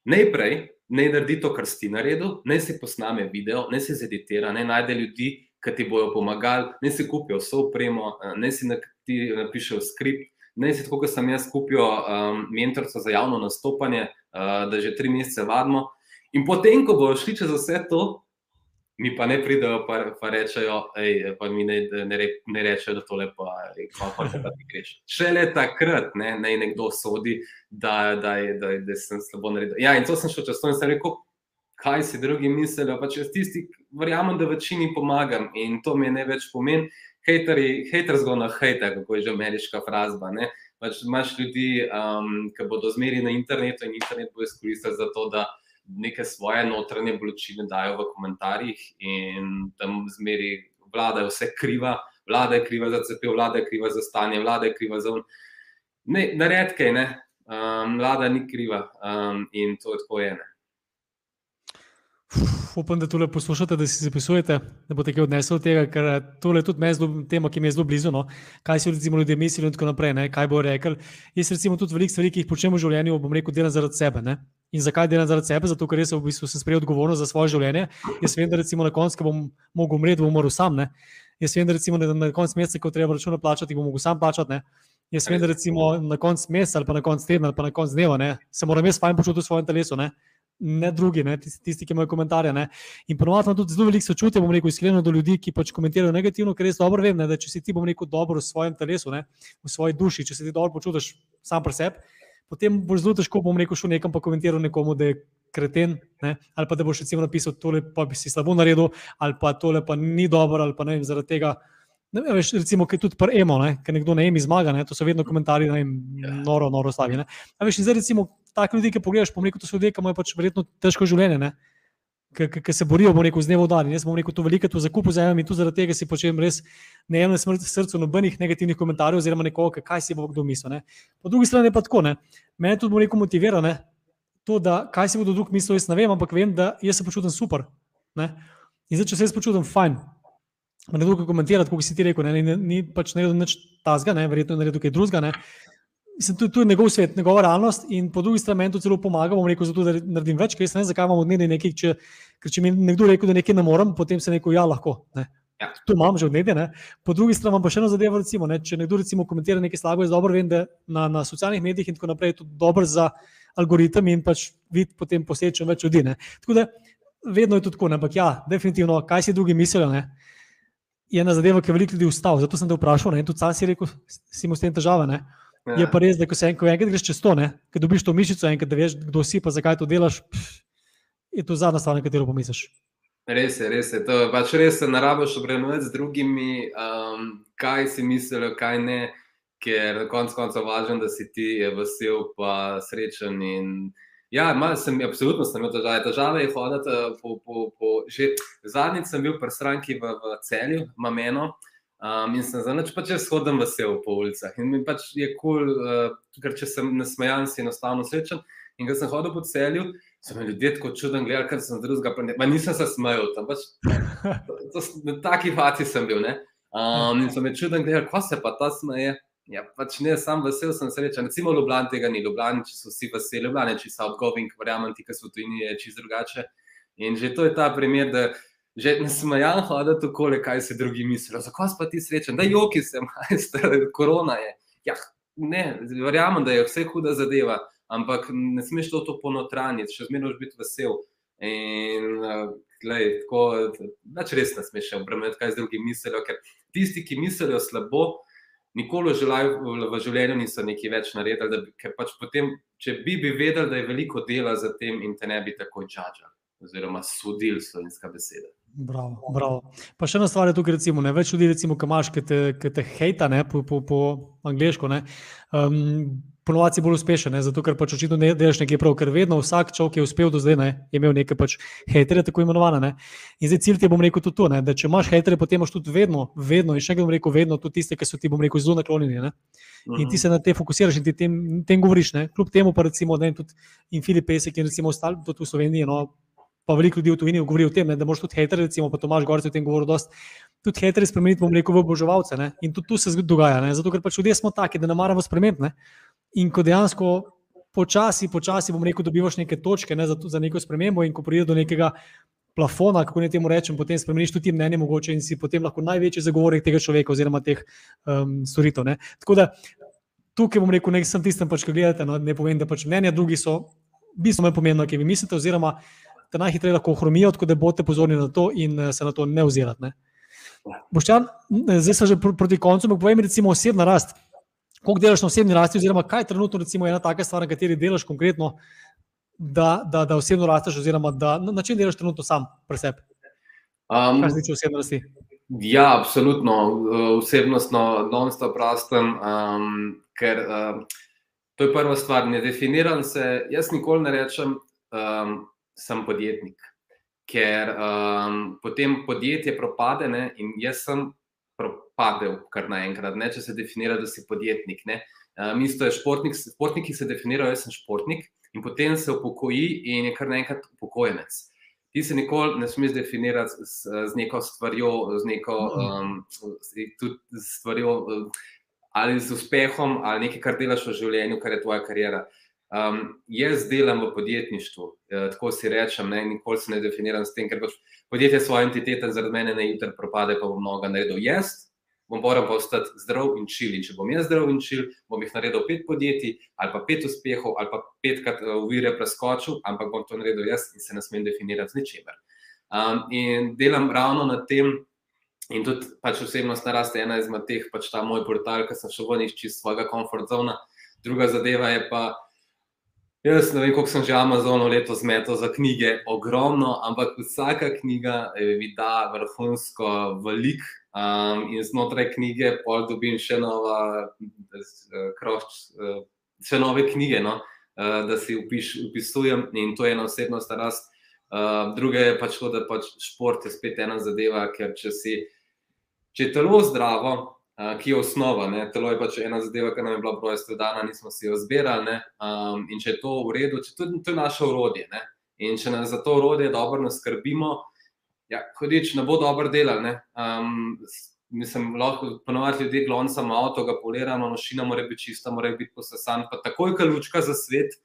najprej naj naredi to, kar si naredil, naj si posname video, naj si zeditira, naj najde ljudi, ki ti bodo pomagali, naj si kupijo vso opremo, naj si napišejo skript, naj si tako, kot sem jaz kupil um, mentorca za javno nastopanje, uh, da že tri mesece vadimo. In potem, ko bodo šli čez vse to, mi pa ne pridejo, pa, pa rečejo, ej, pa mi ne, ne, re, ne rečejo, da tole pa, pa, pa ti greš. Šele takrat ne, naj nekdo sodi, da, da, da, da sem slabo naredil. Ja, in to sem šel čez to in sem rekel, kaj si drugi mislijo, pa če tisti, verjamem, da večini pomagam in to mi je največ pomen. Haters go na hate, kako je že ameriška frazba. Ne? Pač imaš ljudi, um, ki bodo zmeri na internetu in internet bo izkoristil za to, da neke svoje notranje bolečine dajo v komentarjih in tam zmeri vlada je vse kriva, vlada je kriva za cepiv, vlada je kriva za stanje, vlada je kriva za. Ne, na redke, ne. Um, vlada ni kriva um, in to je tako ene. Upam, da tole poslušate, da si zapisujete, da boste kaj odnesli od tega, ker tole je tudi meni tema, ki mi je zelo blizu. No? Kaj si recimo ljudje mislijo in tako naprej, ne? kaj bo rekel. Jaz recimo tudi veliko stvari, ki jih počnem v življenju, bom rekel, delam zaradi sebe. Ne? In zakaj delam zaradi sebe? Zato, ker jaz v bistvu sem sprejel odgovornost za svoje življenje. Jaz vem, da recimo na koncu, ko bom mogel umreti, bom umrl sam. Ne? Jaz vem, da recimo da na koncu meseca, ko treba računa plačati, bom mogel sam plačati. Ne? Jaz vem, da recimo na koncu meseca ali pa na koncu tedna ali pa na koncu dneva ne? se moram jaz fajn počutiti v svojem telesu. Ne? Ne drugi, ne, tisti, tisti, ki imajo komentarje. Ne. In ponovadi imam tudi zelo veliko sočutja, bom rekel, iskreno do ljudi, ki pač komentirajo negativno, ker res dobro vem, ne, da če si ti, bom rekel, dobro v svojem telesu, ne, v svoji duši, če se ti dobro počutiš sam pri sebi, potem boš zelo težko, bom rekel, šel nekam pa komentiral nekomu, da je kreten, ne, ali pa da boš recimo napisal, tole pa bi si slabo naredil, ali pa tole pa ni dobro, ali pa ne vem, zaradi tega. Ne, veš, recimo, ki tudi pri Emo, ki nekdo ne emi zmaga, ne, to so vedno komentarji, ne, Ja. noro, noro slavi. Ne. A veš, in zdaj recimo take ljudi, ki pogledaš, po rekel, to so ljudje, ki imajo pač verjetno težko življenje, ne, ki, se borijo, bom rekel, z dnevom v dan. Jaz bom rekel, to veliko tu zakupu zajemem in tu zaradi tega si počnem res ne jemljem smrt srcu nobenih negativnih komentarjev oziroma nekoga, kaj si bo kdo mislil. Ne. Po drugi strani je pa tako, ne, mene tudi, bom rekel, motivira, ne, to, da kaj si bodo drug mislil, jaz ne vem, ampak vem, da jaz se počutim super. Ne. In zdaj, če se jaz počutim fajn, ne drugega komentirati, kot si ti rekel, ne, ni, ni pač naredil nič tazga, ne, verjetno je naredil kaj drugega. Mislim, tu, tu je njegov svet, njegova realnost, in po drugi strani meni to celo pomaga, bom rekel, zato, da naredim več, ker jaz ne vem, zakaj imamo od nekaj če, ker če mi nekdo reče, da nekaj ne morem, potem se neko ja lahko. Ne. Ja. To imam že od nekaj. Ne. Po drugi strani imam pa še eno zadevo, recimo, ne, če nekdo recimo komentira nekaj slabo, jaz dobro vem, da na, na socialnih medijih in tako naprej je to dobro za algoritem in pač vid potem posečem več ljudi. Ne. Tako da vedno je to tako, ne, ampak ja, definitivno, kaj si drugi mislijo. Ne. Je ena zadeva, ki je veliko ljudi ustavila. Zato sem te vprašal, ne, in tudi sam si rekel, si imel s tem težave. Ne. Ja. Je pa res, da ko se enkrat, enkrat greš čez to, ko dobiš to mišico, enkrat veš, kdo si, pa zakaj to delaš, pff, je to zadnja stvar, na katero pomisliš. Res je, res je. To je pač res se narabiš obrenovati z drugimi, um, kaj si mislijo, kaj ne, ker na koncu koncev važno, da si ti vesel, pa srečen. In, ja, malo sem, absolutno sem imel težave. Težave je hoditi eh, po, po, po že zadnjič sem bil pri stranki v, v celju, mameno. Um, in sem zanač, pač jaz hodim vesel po ulicah. In mi pač je kul, cool, uh, ker če sem nasmejan, si enostavno srečen. In ko sem hodil po celju, so me ljudje tako čudno gledali, ker sem drugega, pa, ne, pa nisem se smejal. Tam pač, [LAUGHS] to, to, na taki fati sem bil. Ne? Um, in so me čudno gledali, ko se pa ta smeje. Ja, pač ne, sam vesel sem srečen. Recimo v Ljubljani tega ni, Ljubljani, če so vsi veseli, Ljubljani, če so odgovin, verjamem ti, ki so tujini, je čisto drugače. In že to je ta primer, da že ne smejan hoditi okoli, kaj se drugi mislijo. Zakaj si pa ti srečen? Da joki se, majster, korona je. Ja, ne, verjamem, da je vse huda zadeva, ampak ne smeš to, to ponotraniti, še zmeraj moraš biti vesel. In, glej, tako, več res ne smeš obremeniti, kaj z drugimi mislijo, ker tisti, ki mislijo slabo, nikoli v življenju, niso nekaj več naredili, da ker pač potem, če bi, bi vedeli, da je veliko dela za tem in te ne bi tako džadžali, oziroma sodili slovenska beseda. Bravo, bravo. Pa še ena stvar je tukaj, recimo, ne, več ljudi, recimo, ki imaš, ki te, ki te hejta, ne, po, po, po angliško, ne, um, ponovadi si bolj uspešen, ne, zato ker pač očitno ne delaš nekaj prav, ker vedno vsak človek, ki je uspel do zdaj, ne, je imel nekaj pač hejterje, tako imenovane. Ne. In zdaj cilj ti bom rekel tudi to, ne, da če imaš hejterje, potem imaš tudi vedno, vedno in še enkrat bom rekel, vedno tudi tiste, ki so ti, bom rekel, zelo naklonjeni. Ne. In ti se na te fokusiraš in ti tem, tem govoriš. Ne. Kljub temu pa recimo, da je tudi in Filip Pesek in recimo ostali tudi v Sloveniji. No, Pa veliko ljudi v tujini govori o tem, ne, da moraš tudi heterje, recimo, pa Tomaš Gorec o tem govoril, dost, tudi heterje spremeniti, bom rekel, v oboževalce. Ne, in tudi tu se dogaja, ne, zato ker pač ljudje smo taki, da ne maramo spremeniti. Ne, in ko dejansko počasi, počasi, bom rekel, dobivaš neke točke ne, za, za neko spremembo in ko pride do nekega plafona, kako ne temu rečem, potem spremeniš tudi mnenje mogoče in si potem lahko največji zagovornik tega človeka oziroma teh um, storitev. Ne. Tako da tukaj bom rekel, ne sem tistem, pač, ki gledate, no, ne povem, da pač mnenja drugih so bistveno manj pomembna, kaj vi mislite, oziroma te najhitreje lahko ohromijo, tako da boste pozorni na to in eh, se na to ne ozirate. Ne. Boštjan, zdaj sem že pr proti koncu, ampak povej mi, recimo, osebna rast. Koliko delaš na osebni rasti, oziroma kaj je trenutno recimo, ena taka stvar, na kateri delaš konkretno, da, da, da osebno rasteš, oziroma da, na, na čem delaš trenutno sam pri sebi? Um, Kaj se tiče osebne rasti? Ja, absolutno. Osebnostno, non-stop rastem, um, ker um, to je prva stvar. Ne definiram se, jaz nikoli ne rečem, um, sem podjetnik, ker um, potem podjetje propade ne, in jaz sem propadel kar naenkrat, ne, če se definira, da si podjetnik. Ne. Um, isto je športnik, športniki se definirajo, jaz sem športnik in potem se upokoji in je kar naenkrat upokojenec. Ti se nikoli ne smeš definirati z, z neko stvarjo, z neko um, stvarjo ali z uspehom, ali nekaj, kar delaš v življenju, kar je tvoja karijera. Um, jaz delam v podjetništvu, eh, tako si rečem, ne, nikoli se ne definiram s tem, ker pač podjetje je svoje entitete, zaradi mene ne jutri propade, pa bom mnogo naredil. Jaz bom moral pa ostati zdrav in čil. In če bom jaz zdrav in čil, bom jih naredil pet podjetij, ali pa pet uspehov, ali pa petkrat uvire preskočil, ampak bom to naredil jaz in se ne smem definirati z ničemer. Um, in delam ravno na tem, in tudi pač osebnost naraste ena izmed teh, pač ta moj portal, ki sem šel ven iz svojega komfort zona. Druga zadeva je pa. Jaz ne vem, koliko sem že Amazonu leto zmetal za knjige, ogromno, ampak vsaka knjiga mi da vrhunsko velik. Um, in znotraj knjige pol dobim še, nova, kroč, še nove knjige, no, uh, da si upiš, upisujem in to je ena osebnostna rast. Uh, druga je pač to, da pač šport je spet ena zadeva, ker če si, če je telo zdravo, ki je osnova. Ne? Telo je pač ena zadeva, ki nam je bila projstva dana, nismo si jo zbirali. Um, in če je to v redu, če to, to je naše urodje. Ne? In če nas za to urodje dobro naskrbimo, ja, hodič ne bo dobro delal. Um, mislim, lahko ponovadi ljudje gloncamo avto, ga poliramo, mašina mora biti čista, mora biti posesan, pa takoj, ko lučka za svet,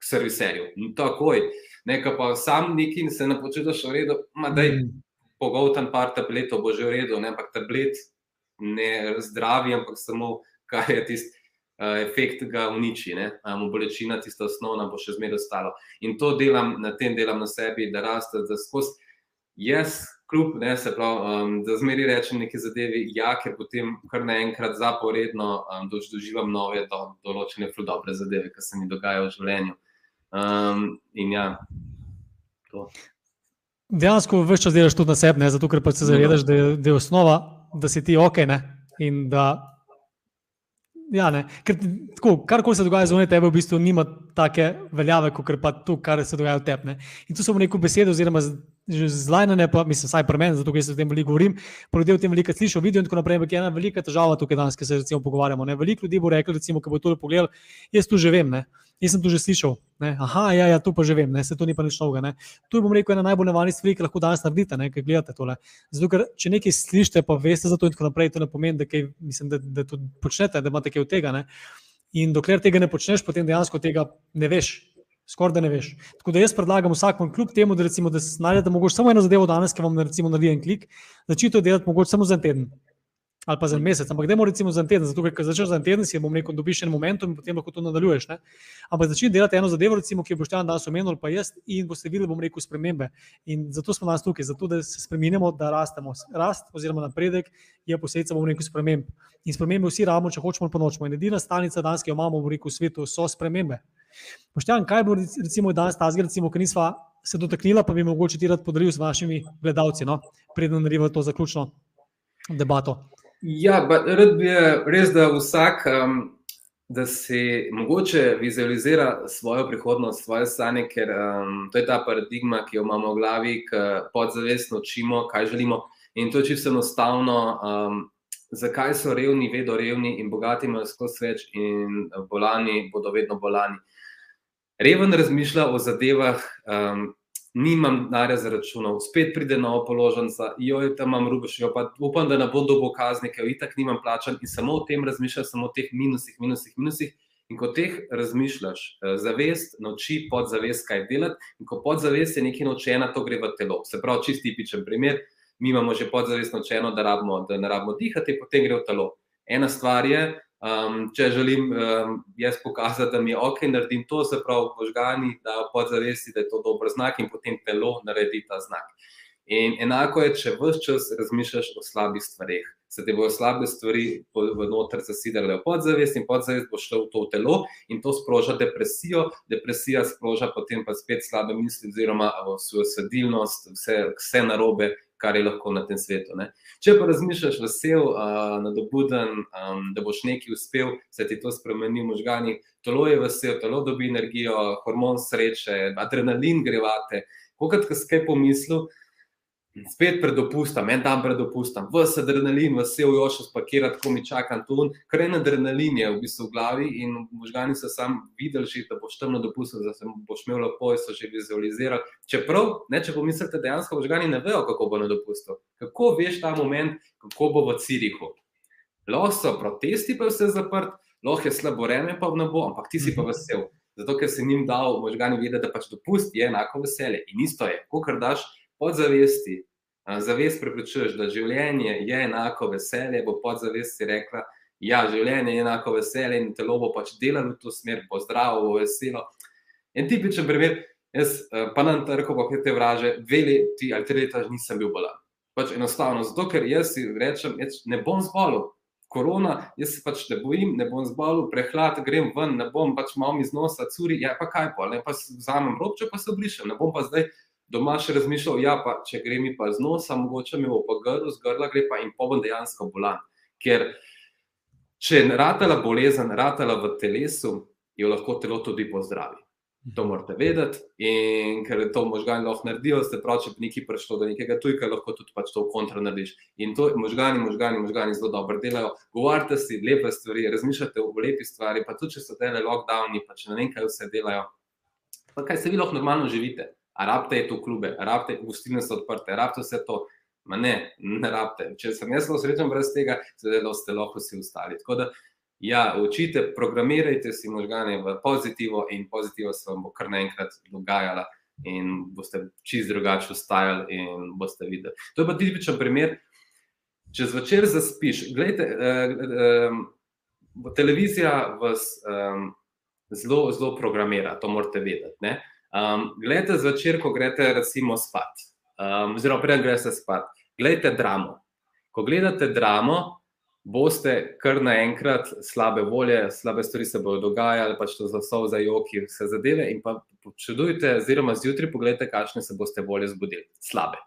k serviserju. Takoj. Nekaj pa sam neki in se ne počutiš v redu, da je mm. pogoltan par tabletov, bo že v redu, ne? ampak tablet ne zdravi, ampak samo kar je tisti uh, efekt, ga uniči. Um, bolečina, tista osnovna, bo še zmeraj ostalo. In to delam, na tem delam na sebi, da raste, da skozi jaz. Kljub, ne, se pravi, um, da zmeri rečem neke zadeve, ja, ker potem kar naenkrat zaporedno um, doživam nove, do, določene, zelo dobre zadeve, ki se mi dogajajo v življenju. Um, in ja, to. Dejansko več čas delaš tudi na sebi, zato ker pa se zavedaš, da, da je osnova da si ti ok. Ne? In da. Ja, Ker, tako, karkoli se dogaja zunaj tebe, v bistvu nima take veljave, kot pa to, kar se dogaja v tebi. In tu mu neko besedo, oziroma zlajnane, pa mislim, vsaj pri meni, zato ker se o tem veliko govorim, pa ljudje o tem veliko slišijo, vidijo in tako naprej. Ampak je ena velika težava tukaj danes, ki se recimo pogovarjamo. Ne? Veliko ljudi bo reklo, recimo, ki bo to pogledal, jaz tu že vem. Ne? Jaz sem to že slišal. Ne? Aha, ja, ja, to pa že vem, ne? se to ni pa nič novega. To je, bom rekel, ena najbolj nevarnih stvari, ki lahko danes naredite, ne? kaj gledate tole. Zato, ker če nekaj slišite, pa veste za to in tako naprej, to ne pomeni, da, kaj, mislim, da, da to počnete, da imate kaj od tega. Ne? In dokler tega ne počneš, potem dejansko tega ne veš. Skoraj da ne veš. Tako da jaz predlagam vsakom, kljub temu, da, recimo, da najdete samo eno zadevo danes, ki vam recimo naredi en klik, začnite delati mogoče samo za en teden ali pa za en mesec, ampak dajmo recimo za en teden, zato ker začneš za en teden, si bom rekel, dobiš en momentum in potem lahko to nadaljuješ. Ne? Ampak začni delati eno zadevo, recimo, ki boš tam danes omenil, pa jaz in boste videli, bom rekel, spremembe. In zato smo danes tukaj, zato da se spremenimo, da rastemo. Rast oziroma napredek je posledica, bom rekel, sprememb. In spremembe vsi rabimo, če hočemo pa nočemo. In edina stalnica danes, ki jo imamo, bom rekel, v svetu, so spremembe. Poštjan, kaj bo recimo danes ta zgled, recimo, ki nisva se dotaknila, pa bi mogoče ti rad podaril z vašimi gledalci, no? preden naredimo to zaključno debato. Ja, rad bi res, da vsak, um, da si mogoče vizualizira svojo prihodnost, svoje sanje, ker um, to je ta paradigma, ki jo imamo v glavi, ki podzavestno učimo, kaj želimo. In to je čisto enostavno. Um, zakaj so revni, vedno revni in bogati imajo skozi več, in bolani bodo vedno bolani. Reven razmišlja o zadevah, um, nimam denarja za računov, spet pride nova položnica, joj, tam imam rubišjo, pa upam, da ne bo dobo kazni, ker itak nimam plačan in samo o tem razmišljaš, samo o teh minusih, minusih, minusih. In ko teh razmišljaš, eh, zavest nauči podzavest, kaj delati, in ko podzavest je nekaj naučena, to gre v telo. Se pravi, čist tipičen primer, mi imamo že podzavest naučeno, da, rabimo, da ne rabimo dihati, potem gre v telo. Ena stvar je, Um, če želim um, jaz pokazati, da mi je ok, naredim to, se pravi, možgani, da podzavesti, da je to dober znak, in potem telo naredi ta znak. In enako je, če vse čas razmišljaš o slabih stvareh. Se ti bodo slabe stvari v noter zasidale v podzavest, in podzavest bo šlo v to telo, in to sproža depresijo, depresija sproža potem pa spet slabe misli, oziroma svojo sedilnost, vse, vse narobe, kar je lahko na tem svetu. Ne. Če pa razmišljaš vesel, uh, nadobuden, um, da boš nekaj uspel, se ti to spremeni v možganjih, telo je vesel, telo dobi energijo, hormon sreče, adrenalin grevate. Pokaj, ko si kaj pomislil, spet pred dopustom, en dan pred dopustom, vse adrenalin, vse v jošo spakirati, ko mi čakam tu. Ker en adrenalin je v bistvu v glavi in možgani so sam videli, že, da boš tam na dopustu, da se boš imel lepo so že vizualizirali. Čeprav, ne, če pomislite, dejansko možgani ne vejo, kako bo na dopustu. Kako veš ta moment, kako bo v Cirihu. Lahko so protesti, pa vse zaprt, lahko je slabo vreme, pa ne bo, ampak ti si pa mhm. vesel. Zato, ker si jim dal možgani vedeti, da pač dopust je enako veselje. In isto je, ko kar daš, podzavesti, zavest prepričuješ, da življenje je enako veselje, bo podzavest si rekla, ja, življenje je enako veselje in telo bo pač delalo v to smer, bo zdravo, bo veselo. En tipičen primer, jaz pa na trgu, pa te vraže, dve leti ali tri leta nisem bil bolan. Pač enostavno, zato ker jaz si rečem, jaz ne bom zbolel. korona, jaz se pač ne bojim, ne bom zbolel, prehlad, grem ven, ne bom pač malo iz nosa, curi, ja, pa kaj pa, ne pa vzamem robče, pa se obrišem, ne bom pa zdaj doma še razmišljal, ja, pa če gre mi pa z nosa, mogoče mi bo pa grlo, z grla gre pa in bom dejansko bolan. Ker če je ratala bolezen, ratala v telesu, jo lahko telo tudi pozdravi. To morate vedeti, in ker to možgani lahko naredijo, ste pravi, če bi nekaj prišlo do nekega tujka, lahko tudi pač to v kontra narediš. In to možgani, možgani, možgani zelo dobro delajo. Govorite si lepe stvari, razmišljate o lepih stvarih, pa tudi če so tele lockdowni, pa če ne vem, kaj vse delajo. Pa kaj se vi lahko normalno živite? Rabite je to klube, rabite, gostilne so odprte, rabite vse to. Ma ne, ne rabite. Če sem jaz srečen brez tega, seveda, da ste lahko vsi ostali. Tako da, Ja, učite, programirajte si možgane v pozitivo, in pozitiva se vam bo kar naenkrat dogajala, in boste čist drugače ustajali, in boste videli. To je pa tipičen primer. Če zvečer zaspiš, gledajte, eh, eh, televizija vas eh, zelo, zelo programira, to morate vedeti. Um, gledajte zvečer, ko greste, recimo, spat, um, oziroma preden greste spat, gledajte dramo. Ko gledate dramo, boste kar naenkrat slabe volje, slabe stvari se bodo dogajale, pač to zasov za joki, vse zadeve. In pa počudujte, oziroma zjutraj pogledajte, kakšne se boste volje zbudili, slabe.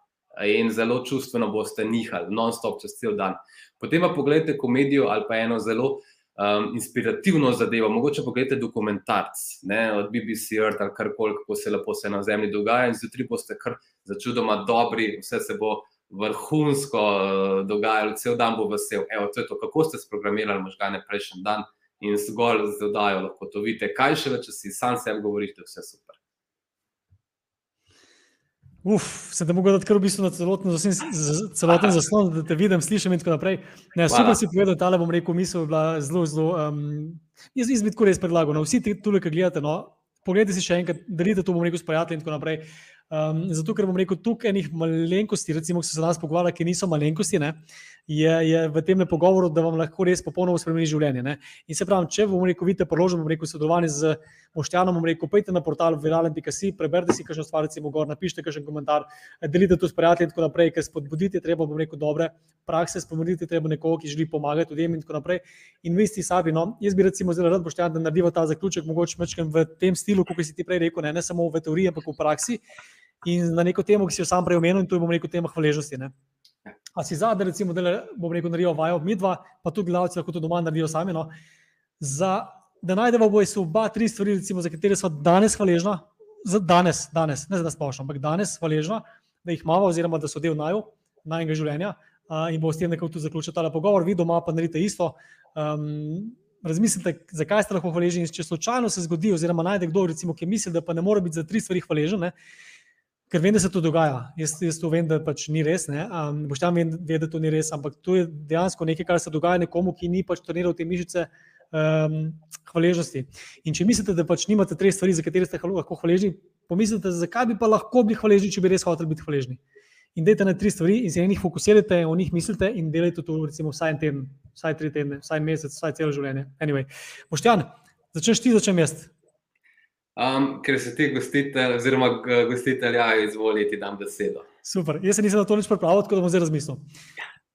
In zelo čustveno boste nihali, non-stop čez cel dan. Potem pa pogledajte komedijo ali pa eno zelo um, inspirativno zadevo. Mogoče pogledajte dokumentarc ne, od BBC Earth ali karkoli, kako se lepo se na Zemlji dogaja, in zjutraj boste kar začudoma dobri, vse se bo vrhunsko uh, dogajalo, cel dan bo vesel. Evo, to je to, kako ste sprogramirali možgane prejšnji dan in zgolj z dodajo lahko to vidite. Kaj še več, če si sam sebi govorite, vse super. Uf, se da mogo dati kar v bistvu na celoten, celoten [LAUGHS] zaslon, da te vidim, slišim in tako naprej. Ne, super si povedal, tale bom rekel, misel je bila zelo, zelo, um, jaz izmed tako res predlagal, no, vsi ti tukaj gledate, no, pogledajte si še enkrat, delite to, bom rekel, s prijatelji in tako naprej. Um, zato, ker bom rekel, tukaj enih malenkosti, recimo, ki so se danes pogovarjali, ki niso malenkosti, ne, je, je v tem pogovoru, da vam lahko res popolnoma spremeni življenje. Ne. In se pravi, če bom rekel, vidite, položim, bom rekel, sodelovanje z Moštjanom, bom rekel, pojdite na portal viralen.si, preberite si kakšno stvar, recimo, gor, napišite kakšen komentar, delite to s prijatelji in tako naprej, ker spodbudite treba, bom rekel, dobre prakse, spodbudite treba nekoga, ki želi pomagati ljudem in tako naprej. In vi ste sami, no, jaz bi recimo zelo rad, Boštjan, da narediva ta zaključek, mogoče mečkem v tem stilu, kot si ti prej rekel, ne, ne samo v teoriji, ampak v praksi in na neko temo, ki si jo sam prej omenil, in to je, bom rekel, tema hvaležnosti. Ne? A si zadnji, recimo, da bom rekel, naredijo vajo, mi dva, pa tudi gledalci lahko to doma naredijo sami. No? Za, da najdemo boj se oba, tri stvari, recimo, za katere smo danes hvaležni, za danes, danes, ne za splošno, ampak danes hvaležni, da jih imamo, oziroma da so del naju, najnega življenja. Uh, in bo s tem nekako tudi zaključil ta pogovor, vi doma pa naredite isto. Um, razmislite, zakaj ste lahko hvaležni. Če slučajno se zgodi, oziroma najde kdo, recimo, ki misli, da pa ne more biti za tri stvari hvaležen, ker vem, da se to dogaja. Jaz, jaz to vem, da pač ni res. Um, Boš tam vedel, da to ni res, ampak to je dejansko nekaj, kar se dogaja nekomu, ki ni pač treniral te mišice um, hvaležnosti. In če mislite, da pač nimate treh stvari, za katere ste lahko hvaležni, pomislite, zakaj bi pa lahko bili hvaležni, če bi res hoteli biti hvaležni. In dajte na tri stvari in se na njih fokusirajte, o njih mislite in delajte to, recimo, vsaj en teden, vsaj tri tedne, vsaj mesec, vsaj celo življenje. Anyway. Boštjan, začneš ti, začnem jaz. Um, ker se ti gostitelj, oziroma gostitelj, ja, izvolite, da dam besedo. Super, jaz se nisem na to nič pripravil, tako da bom zdaj razmislil.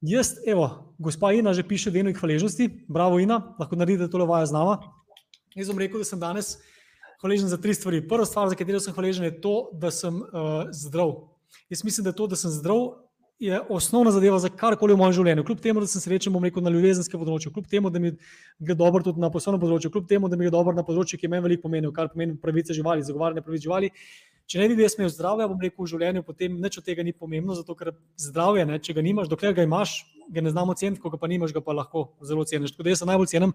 Jaz, evo, gospa Ina že piše delo hvaležnosti, bravo Ina, lahko naredite tole vajo z nama. Jaz bom rekel, da sem danes hvaležen za tri stvari. Prva stvar, za katero sem hvaležen, je to, da sem uh, zdrav. Jaz mislim, da je to, da sem zdrav, je osnovna zadeva za karkoli v mojem življenju. Kljub temu, da sem srečen, bom rekel, na ljubezenskem področju, kljub temu, da mi gre dobro tudi na poslovnem področju, kljub temu, da mi gre dobro na področju, ki meni veliko pomeni, kar pomeni pravice živali, zagovarjanje pravic živali. Če ne bi jaz imel zdravja, bom rekel, v življenju, potem nič od tega ni pomembno, zato ker zdravje, ne, če ga nimaš, dokler ga imaš, ga ne znamo ceniti, ko ga pa nimaš, ga pa lahko zelo ceniš. Tako da jaz najbolj cenim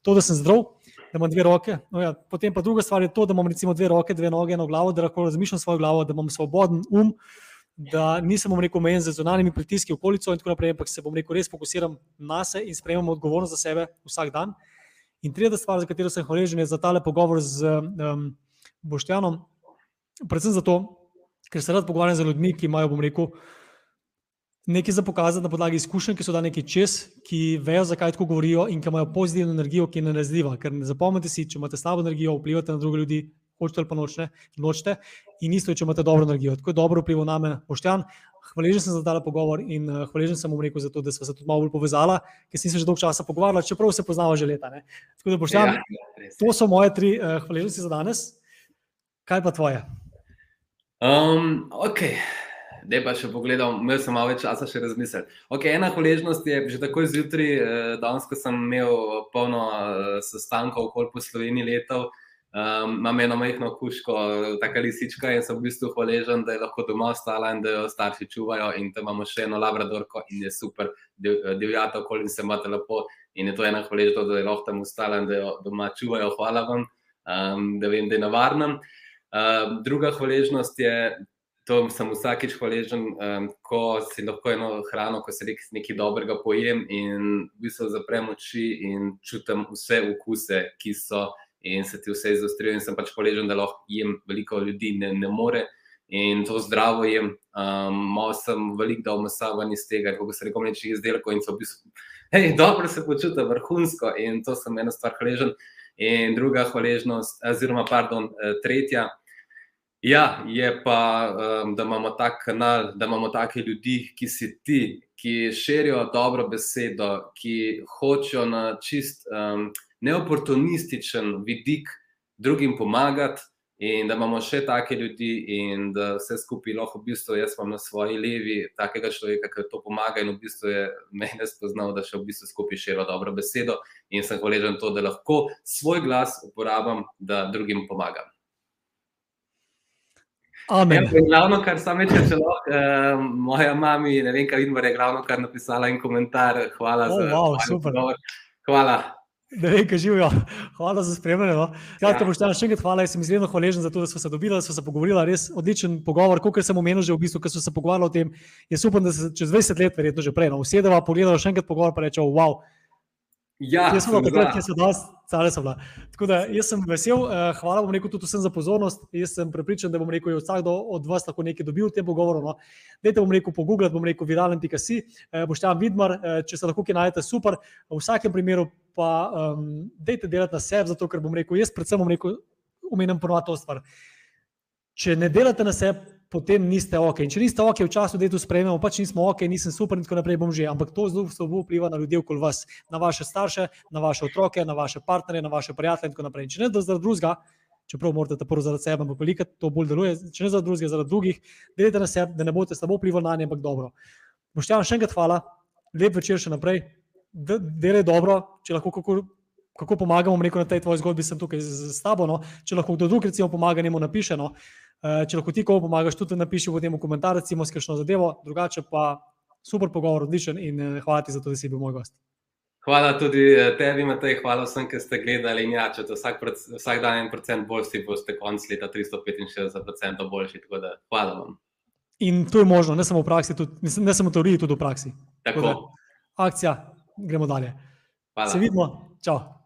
to, da sem zdrav, da imam dve roke. No ja, potem pa druga stvar je to, da imam recimo dve roke, dve noge, eno glavo, da lahko razmišljam svojo glavo, da imam svoboden um da nisem rekel, omejen z zunanjimi pritiski okolico in tako naprej, ampak se bom rekel, res fokusiram na sebe in sprejemam odgovornost za sebe vsak dan. In tretja stvar, za katero sem hvaležen, je za tale pogovor z um, Boštjanom, predvsem zato, ker se rad pogovarjam z ljudmi, ki imajo, bom rekel, nekaj za pokazati na podlagi izkušenj, ki so da nekaj čez, ki vejo, zakaj tako govorijo in ki imajo pozitivno energijo, ki je nenazljiva. Ker ne zapomnite si, če imate slabo energijo, vplivate na druge ljudi, hočete ali pa nočete, nočete. In isto če imate dobro energijo. Tako je dobro vplival na me, Boštjan. Hvaležen sem za ta pogovor in uh, hvaležen sem mu rekel, zato, da smo se tudi malo bolj povezali, ker sem se že dolgo časa pogovarjal, čeprav se poznava že leta. Ne? Tako da, Boštjan, ja, to so moje tri uh, hvaležnosti za danes. Kaj pa tvoje? Um, ok. Da pa še pogledal, imel sem malo več časa še razmisliti. Okay, ena hvaležnost je že takoj zjutraj, eh, danes, ko sem imel polno eh, sestankov okoli po Sloveniji letov, um, imam eno majhno kuško, tako lisička in sem v bistvu hvaležen, da je lahko doma ostala in da jo starši čuvajo. In tam imamo še eno labradorko in je super, divjata okoli in se imate lepo. In je to ena hvaležnost, da je lahko tam ostala in da jo doma čuvajo. Hvala vam, um, da vem, da je na varnem. Uh, druga hvaležnost je, to sem vsakič hvaležen, um, ko si lahko eno hrano, ko se nekaj dobrega pojem in v bistvu zaprem oči in čutim vse okuse, ki so in se ti vse izostrijo. In sem pač hvaležen, da lahko jem veliko ljudi, ne, ne more. In to zdravo jem, um, malo sem veliko dal mesa ven iz tega, kako se rekoč nečih izdelkov in so v bistvu, [LAUGHS] hej, dobro se počutim, vrhunsko in to sem ena stvar hvaležen. In druga hvaležnost, oziroma, pardon, eh, tretja, Ja, je pa, um, da imamo ta kanal, da imamo take ljudi, ki si ti, ki širijo dobro besedo, ki hočejo na čist um, neoportunističen vidik drugim pomagati, in da imamo še take ljudi, in da vse skupaj lahko v bistvu jaz imam na svoji levi takega človeka, ki to pomaga, in v bistvu je meni spoznal, da še v bistvu skupaj širijo dobro besedo, in sem hvaležen to, da lahko svoj glas uporabljam, da drugim pomagam. Amen. Ja, glavno, kar sem rekel, če lahko, uh, moja mama, ne vem, kaj je glavno, kar napisala in komentar. Hvala oh, za wow, super. Hvala. Ne vem, kaj živijo. Hvala za spremljanje. No. Kratka, ja. poštena, še enkrat hvala. Jaz sem izredno hvaležen za to, da smo se dobili, da smo se pogovorili. Res odličen pogovor. Kot sem omenil že v bistvu, ker smo se pogovarjali o tem, jaz upam, da se čez 20 let, verjetno že prej, no, usedeva, pogledava še enkrat pogovor in rečeva, wow. Ja, jaz sem bil takrat, ki so danes, cale so bila. Tako da jaz sem vesel, uh, hvala vam rekel tudi vsem za pozornost. Jaz sem prepričan, da bom rekel, da vsak od vas lahko nekaj dobil v tem pogovoru. No. Dajte bom rekel, pogooglati bom rekel, viralen.si, uh, boš tam vidmar, uh, če se lahko kaj najdete, super. V vsakem primeru pa um, dajte delati na sebi, zato ker bom rekel, jaz predvsem rekel, umenem ponovati to stvar. Če ne delate na sebi, potem niste ok. In če niste ok, v času, da je to sprejemamo, pač nismo ok, nisem super in tako naprej bom že. Ampak to zelo slabo vpliva na ljudi okoli vas, na vaše starše, na vaše otroke, na vaše partnerje, na vaše prijatelje in tako naprej. In če ne zaradi drugega, čeprav morate ta prvo zaradi sebe, ampak veliko to bolj deluje, če ne zaradi drugega, zaradi drugih, delite na sebe, da ne boste slabo vplivali na nje, ampak dobro. Boštjan, še enkrat hvala, lep večer še naprej, delaj dobro, če lahko kako. Kako pomagamo, rekel na tej tvoji zgodbi, sem tukaj z, z tabo. No? Če lahko kdo drug, recimo, pomaga, njemu napiše. No? Eh, če lahko ti komu pomagaš, tudi napiši v tem komentarju, recimo, skrbno zadevo, drugače pa super pogovor, odličen in eh, hvala ti za to, da si bil moj gost. Hvala tudi eh, tebi, Matej, hvala vsem, ki ste gledali. Ja, če to vsak, vsak dan en procent boljši, boste konc leta 365% boljši. Da, hvala vam. In to je možno, ne samo v praksi, tudi, ne samo v teoriji, tudi v praksi. Tako. Tako da, akcija, gremo dalje. Hvala. Se vidimo, čau.